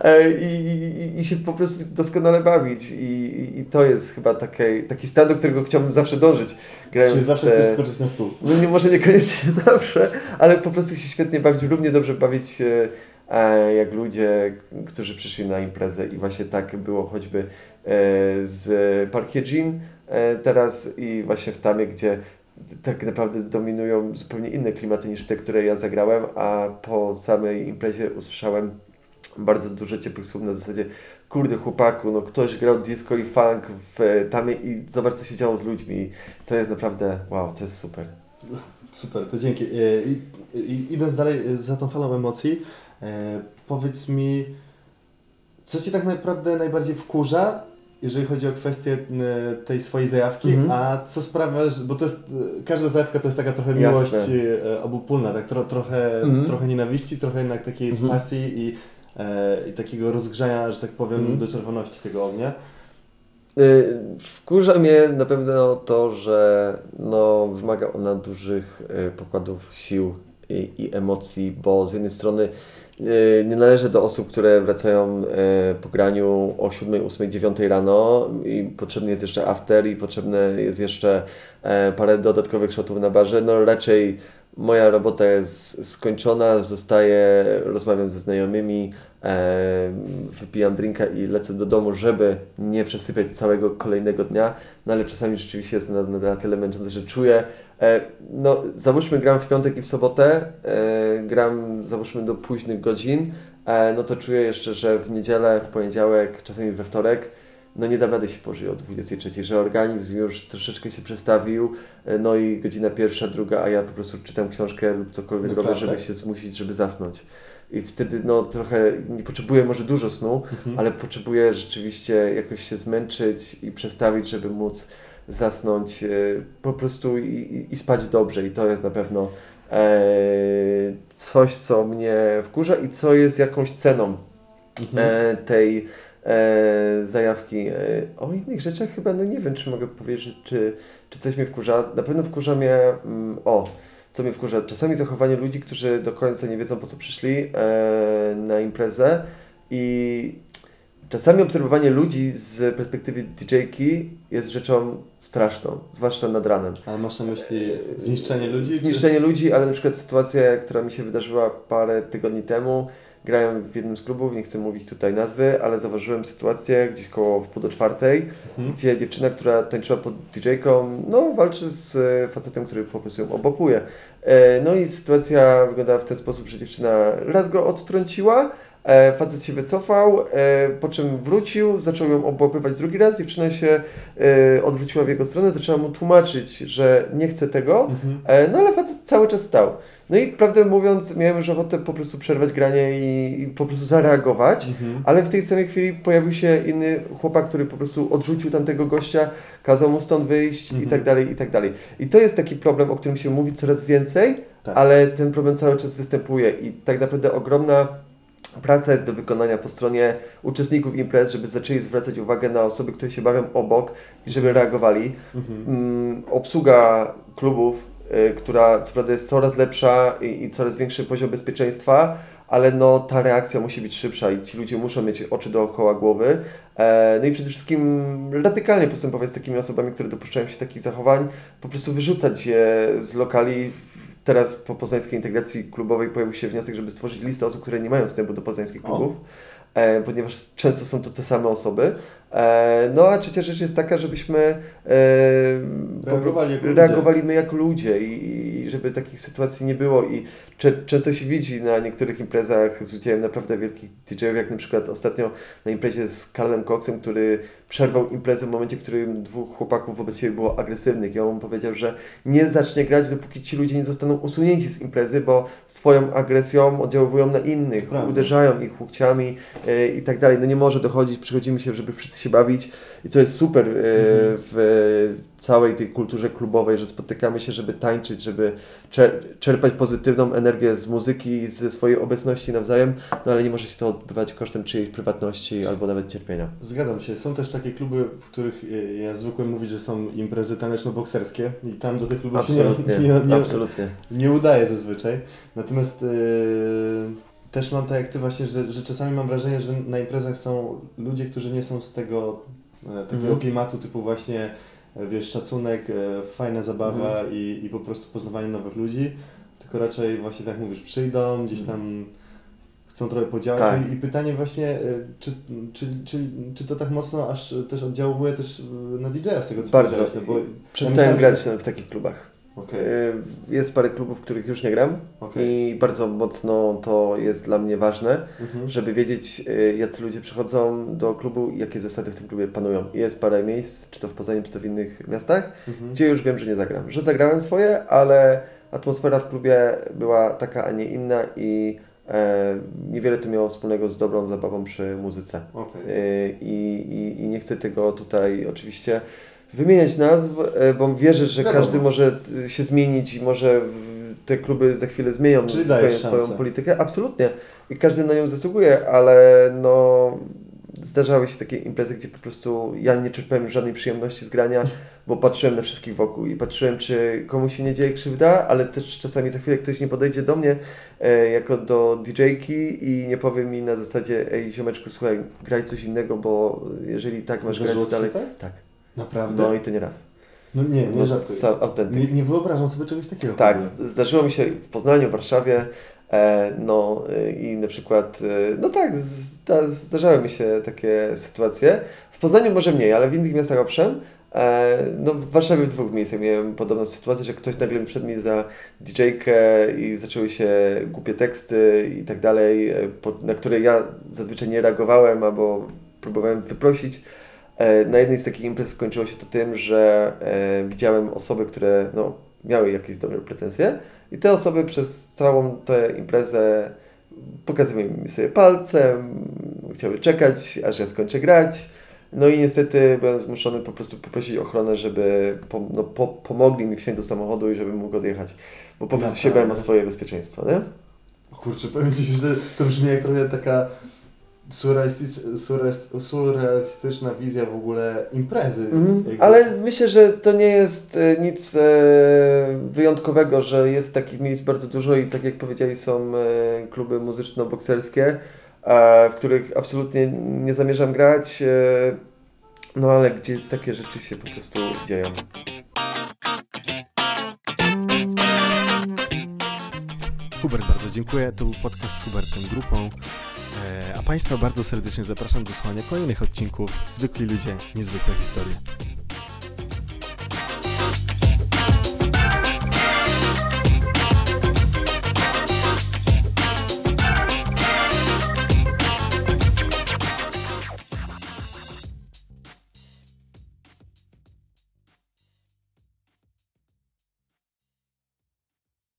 e, i, i, i się po prostu doskonale bawić. I, i, to jest chyba taki, taki stan, do którego chciałbym zawsze dążyć, grając Czyli zawsze te- chcesz skoczyć na stół. no nie, może niekoniecznie zawsze, ale po prostu się świetnie bawić, równie dobrze bawić jak ludzie, którzy przyszli na imprezę i właśnie tak było choćby e, z Park Jean e, teraz i właśnie w Tamie, gdzie tak naprawdę dominują zupełnie inne klimaty niż te, które ja zagrałem, a po samej imprezie usłyszałem bardzo dużo ciepłych słów na zasadzie kurde chłopaku, no ktoś grał disco i funk w Tamie i zobacz co się działo z ludźmi. To jest naprawdę, wow, to jest super. Super, to dzięki. E, I, i, idąc dalej e, za tą falą emocji, e, powiedz mi, co Cię tak naprawdę najbardziej wkurza, jeżeli chodzi o kwestię e, tej swojej zajawki, Mhm. a co sprawia, że, bo to jest, e, każda zajawka to jest taka trochę Jasne. miłość e, obopólna, tak tro, trochę, Mhm. trochę nienawiści, trochę jednak takiej Mhm. pasji i, e, i takiego rozgrzania, że tak powiem, Mhm. do czerwoności tego ognia. Wkurza mnie na pewno to, że no, wymaga ona dużych pokładów sił i, i emocji, bo z jednej strony nie należę do osób, które wracają y, po graniu o 7, 8, 9 rano i potrzebny jest jeszcze after i potrzebne jest jeszcze e, parę dodatkowych shotów na barze. No raczej moja robota jest skończona, zostaję, rozmawiam ze znajomymi, e, wypijam drinka i lecę do domu, żeby nie przesypiać całego kolejnego dnia, no ale czasami rzeczywiście jest na, na, tyle męczące, że czuję, e, no załóżmy gram w piątek i w sobotę, e, gram załóżmy do późnych godzin, e, no to czuję jeszcze, że w niedzielę, w poniedziałek, czasami we wtorek, no nie dam rady się położyć o 23, że organizm już troszeczkę się przestawił, e, no i godzina pierwsza, druga, a ja po prostu czytam książkę lub cokolwiek robię, Naprawdę? żeby się zmusić, żeby zasnąć. I wtedy no trochę nie potrzebuję może dużo snu, Mhm. ale potrzebuję rzeczywiście jakoś się zmęczyć i przestawić, żeby móc zasnąć e, po prostu i, i, i spać dobrze. I to jest na pewno e, coś, co mnie wkurza i co jest jakąś ceną Mhm. e, tej e, zajawki. E, o innych rzeczach chyba, no nie wiem, czy mogę powiedzieć, czy, czy coś mnie wkurza. Na pewno wkurza mnie, mm, o, co mnie wkurza, czasami zachowanie ludzi, którzy do końca nie wiedzą, po co przyszli e, na imprezę i czasami obserwowanie ludzi z perspektywy DJ-ki jest rzeczą straszną, zwłaszcza nad ranem. Ale masz na myśli zniszczenie ludzi? czy- Zniszczenie ludzi, ale na przykład sytuacja, która mi się wydarzyła parę tygodni temu. Grałem w jednym z klubów, nie chcę mówić tutaj nazwy, ale zauważyłem sytuację gdzieś koło w pół do czwartej, Mhm. gdzie dziewczyna, która tańczyła pod DJ-ką, no walczy z e, facetem, który po prostu ją obopuje. E, No i sytuacja wyglądała w ten sposób, że dziewczyna raz go odtrąciła, e, facet się wycofał, e, po czym wrócił, zaczął ją obłapywać drugi raz, dziewczyna się e, odwróciła w jego stronę, zaczęła mu tłumaczyć, że nie chce tego, Mhm. E, No ale facet cały czas stał. No i prawdę mówiąc, miałem już ochotę po prostu przerwać granie i, i po prostu zareagować, Mhm. ale w tej samej chwili pojawił się inny chłopak, który po prostu odrzucił tamtego gościa, kazał mu stąd wyjść i Mhm. tak dalej, i tak dalej. I to jest taki problem, o którym się mówi coraz więcej, Tak. ale ten problem cały czas występuje i tak naprawdę ogromna praca jest do wykonania po stronie uczestników imprez, żeby zaczęli zwracać uwagę na osoby, które się bawią obok i żeby reagowali Mhm. mm, obsługa klubów, y, która co prawda jest coraz lepsza i, i coraz większy poziom bezpieczeństwa, ale no ta reakcja musi być szybsza i ci ludzie muszą mieć oczy dookoła głowy. E, no i przede wszystkim radykalnie postępować z takimi osobami, które dopuszczają się takich zachowań, po prostu wyrzucać je z lokali. Teraz po poznańskiej integracji klubowej pojawił się wniosek, żeby stworzyć listę osób, które nie mają wstępu do poznańskich klubów, e, ponieważ często są to te same osoby. E, no a trzecia rzecz jest taka, żebyśmy e, Reagowali ludzie. reagowali my jako ludzie i, i żeby takich sytuacji nie było i cze, często się widzi na niektórych imprezach z udziałem naprawdę wielkich DJ-ów, jak na przykład ostatnio na imprezie z Karlem Coxem, który przerwał imprezę w momencie, w którym dwóch chłopaków wobec siebie było agresywnych i on mu powiedział, że nie zacznie grać, dopóki ci ludzie nie zostaną usunięci z imprezy, bo swoją agresją oddziaływują na innych, Prawda. uderzają ich łokciami e, i tak dalej. No nie może dochodzić, przychodzimy się, żeby wszyscy się bawić i to jest super e, w całej tej kulturze klubowej, że spotykamy się, żeby tańczyć, żeby czer- czerpać pozytywną energię z muzyki i ze swojej obecności nawzajem, no ale nie może się to odbywać kosztem czyjejś prywatności albo nawet cierpienia. Zgadzam się. Są też takie kluby, w których y, ja zwykłem mówić, że są imprezy taneczno-bokserskie i tam do tych klubów Absolutnie, się nie, nie, nie, absolutnie. nie udaje zazwyczaj. Natomiast yy, też mam tak jak Ty właśnie, że, że czasami mam wrażenie, że na imprezach są ludzie, którzy nie są z tego e, takiego Mhm. klimatu typu właśnie e, wiesz, szacunek, e, fajna zabawa Mhm. i, i po prostu poznawanie nowych ludzi, tylko raczej właśnie tak mówisz, przyjdą, gdzieś tam chcą trochę podziałać Tak. I, i pytanie właśnie, e, czy, czy, czy, czy to tak mocno aż też oddziałuje też e, na DJ-a z tego co Bardzo. no bo Przestałem myślałem, grać w takich klubach. Okej, Y, Jest parę klubów, w których już nie gram okej. i bardzo mocno to jest dla mnie ważne, Mhm. żeby wiedzieć, y, jacy ludzie przychodzą do klubu i jakie zasady w tym klubie panują. Jest parę miejsc, czy to w Poznaniu, czy to w innych miastach, Mhm. gdzie już wiem, że nie zagram. Że zagrałem swoje, ale atmosfera w klubie była taka, a nie inna i e, niewiele to miało wspólnego z dobrą zabawą przy muzyce. Okej. E, I, i, I nie chcę tego tutaj oczywiście wymieniać nazw, e, bo wierzę, że Wiadomo. każdy może e, się zmienić i może te kluby za chwilę zmienią Czyli swoją politykę. Absolutnie. I każdy na nią zasługuje, ale no zdarzały się takie imprezy, gdzie po prostu ja nie czerpałem już żadnej przyjemności z grania, bo patrzyłem na wszystkich wokół i patrzyłem, czy komuś się nie dzieje krzywda, ale też czasami za chwilę ktoś nie podejdzie do mnie e, jako do DJ-ki i nie powie mi na zasadzie, ej ziomeczku, słuchaj, graj coś innego, bo jeżeli tak masz Zdarzyło grać dalej... tak? Tak. Naprawdę? No i to nie raz. No nie, nie No, żartuję. Nie, nie wyobrażam sobie czegoś takiego. Tak, zdarzyło mi się w Poznaniu, w Warszawie. E, no e, i na przykład, e, no tak, zda, zdarzały mi się takie sytuacje. W Poznaniu może mniej, ale w innych miastach owszem. No w Warszawie w dwóch miejscach miałem podobną sytuację, że ktoś nagle wszedł mi za DJ-kę i zaczęły się głupie teksty i tak dalej, na które ja zazwyczaj nie reagowałem albo próbowałem wyprosić. E, Na jednej z takich imprez skończyło się to tym, że e, widziałem osoby, które no, miały jakieś dobre pretensje i te osoby przez całą tę imprezę pokazywały mi sobie palcem, chciały czekać, aż ja skończę grać. No i niestety byłem zmuszony po prostu poprosić ochronę, żeby po, no, po, pomogli mi wsiąść do samochodu i żebym mógł odjechać, bo po prostu się Naprawdę? bałem o swoje bezpieczeństwo, nie? Kurczę, powiem Ci, że to brzmi jak trochę taka surrealistyczna wizja w ogóle imprezy. Mhm. Ale myślę, że to nie jest e, nic e, wyjątkowego, że jest takich miejsc bardzo dużo i tak jak powiedzieli, są e, kluby muzyczno-bokserskie, w których absolutnie nie zamierzam grać, no ale gdzie takie rzeczy się po prostu dzieją. Hubert, bardzo dziękuję. To był podcast z Hubertem Grupą. E, A Państwa bardzo serdecznie zapraszam do słuchania kolejnych odcinków Zwykli ludzie, niezwykłe historie.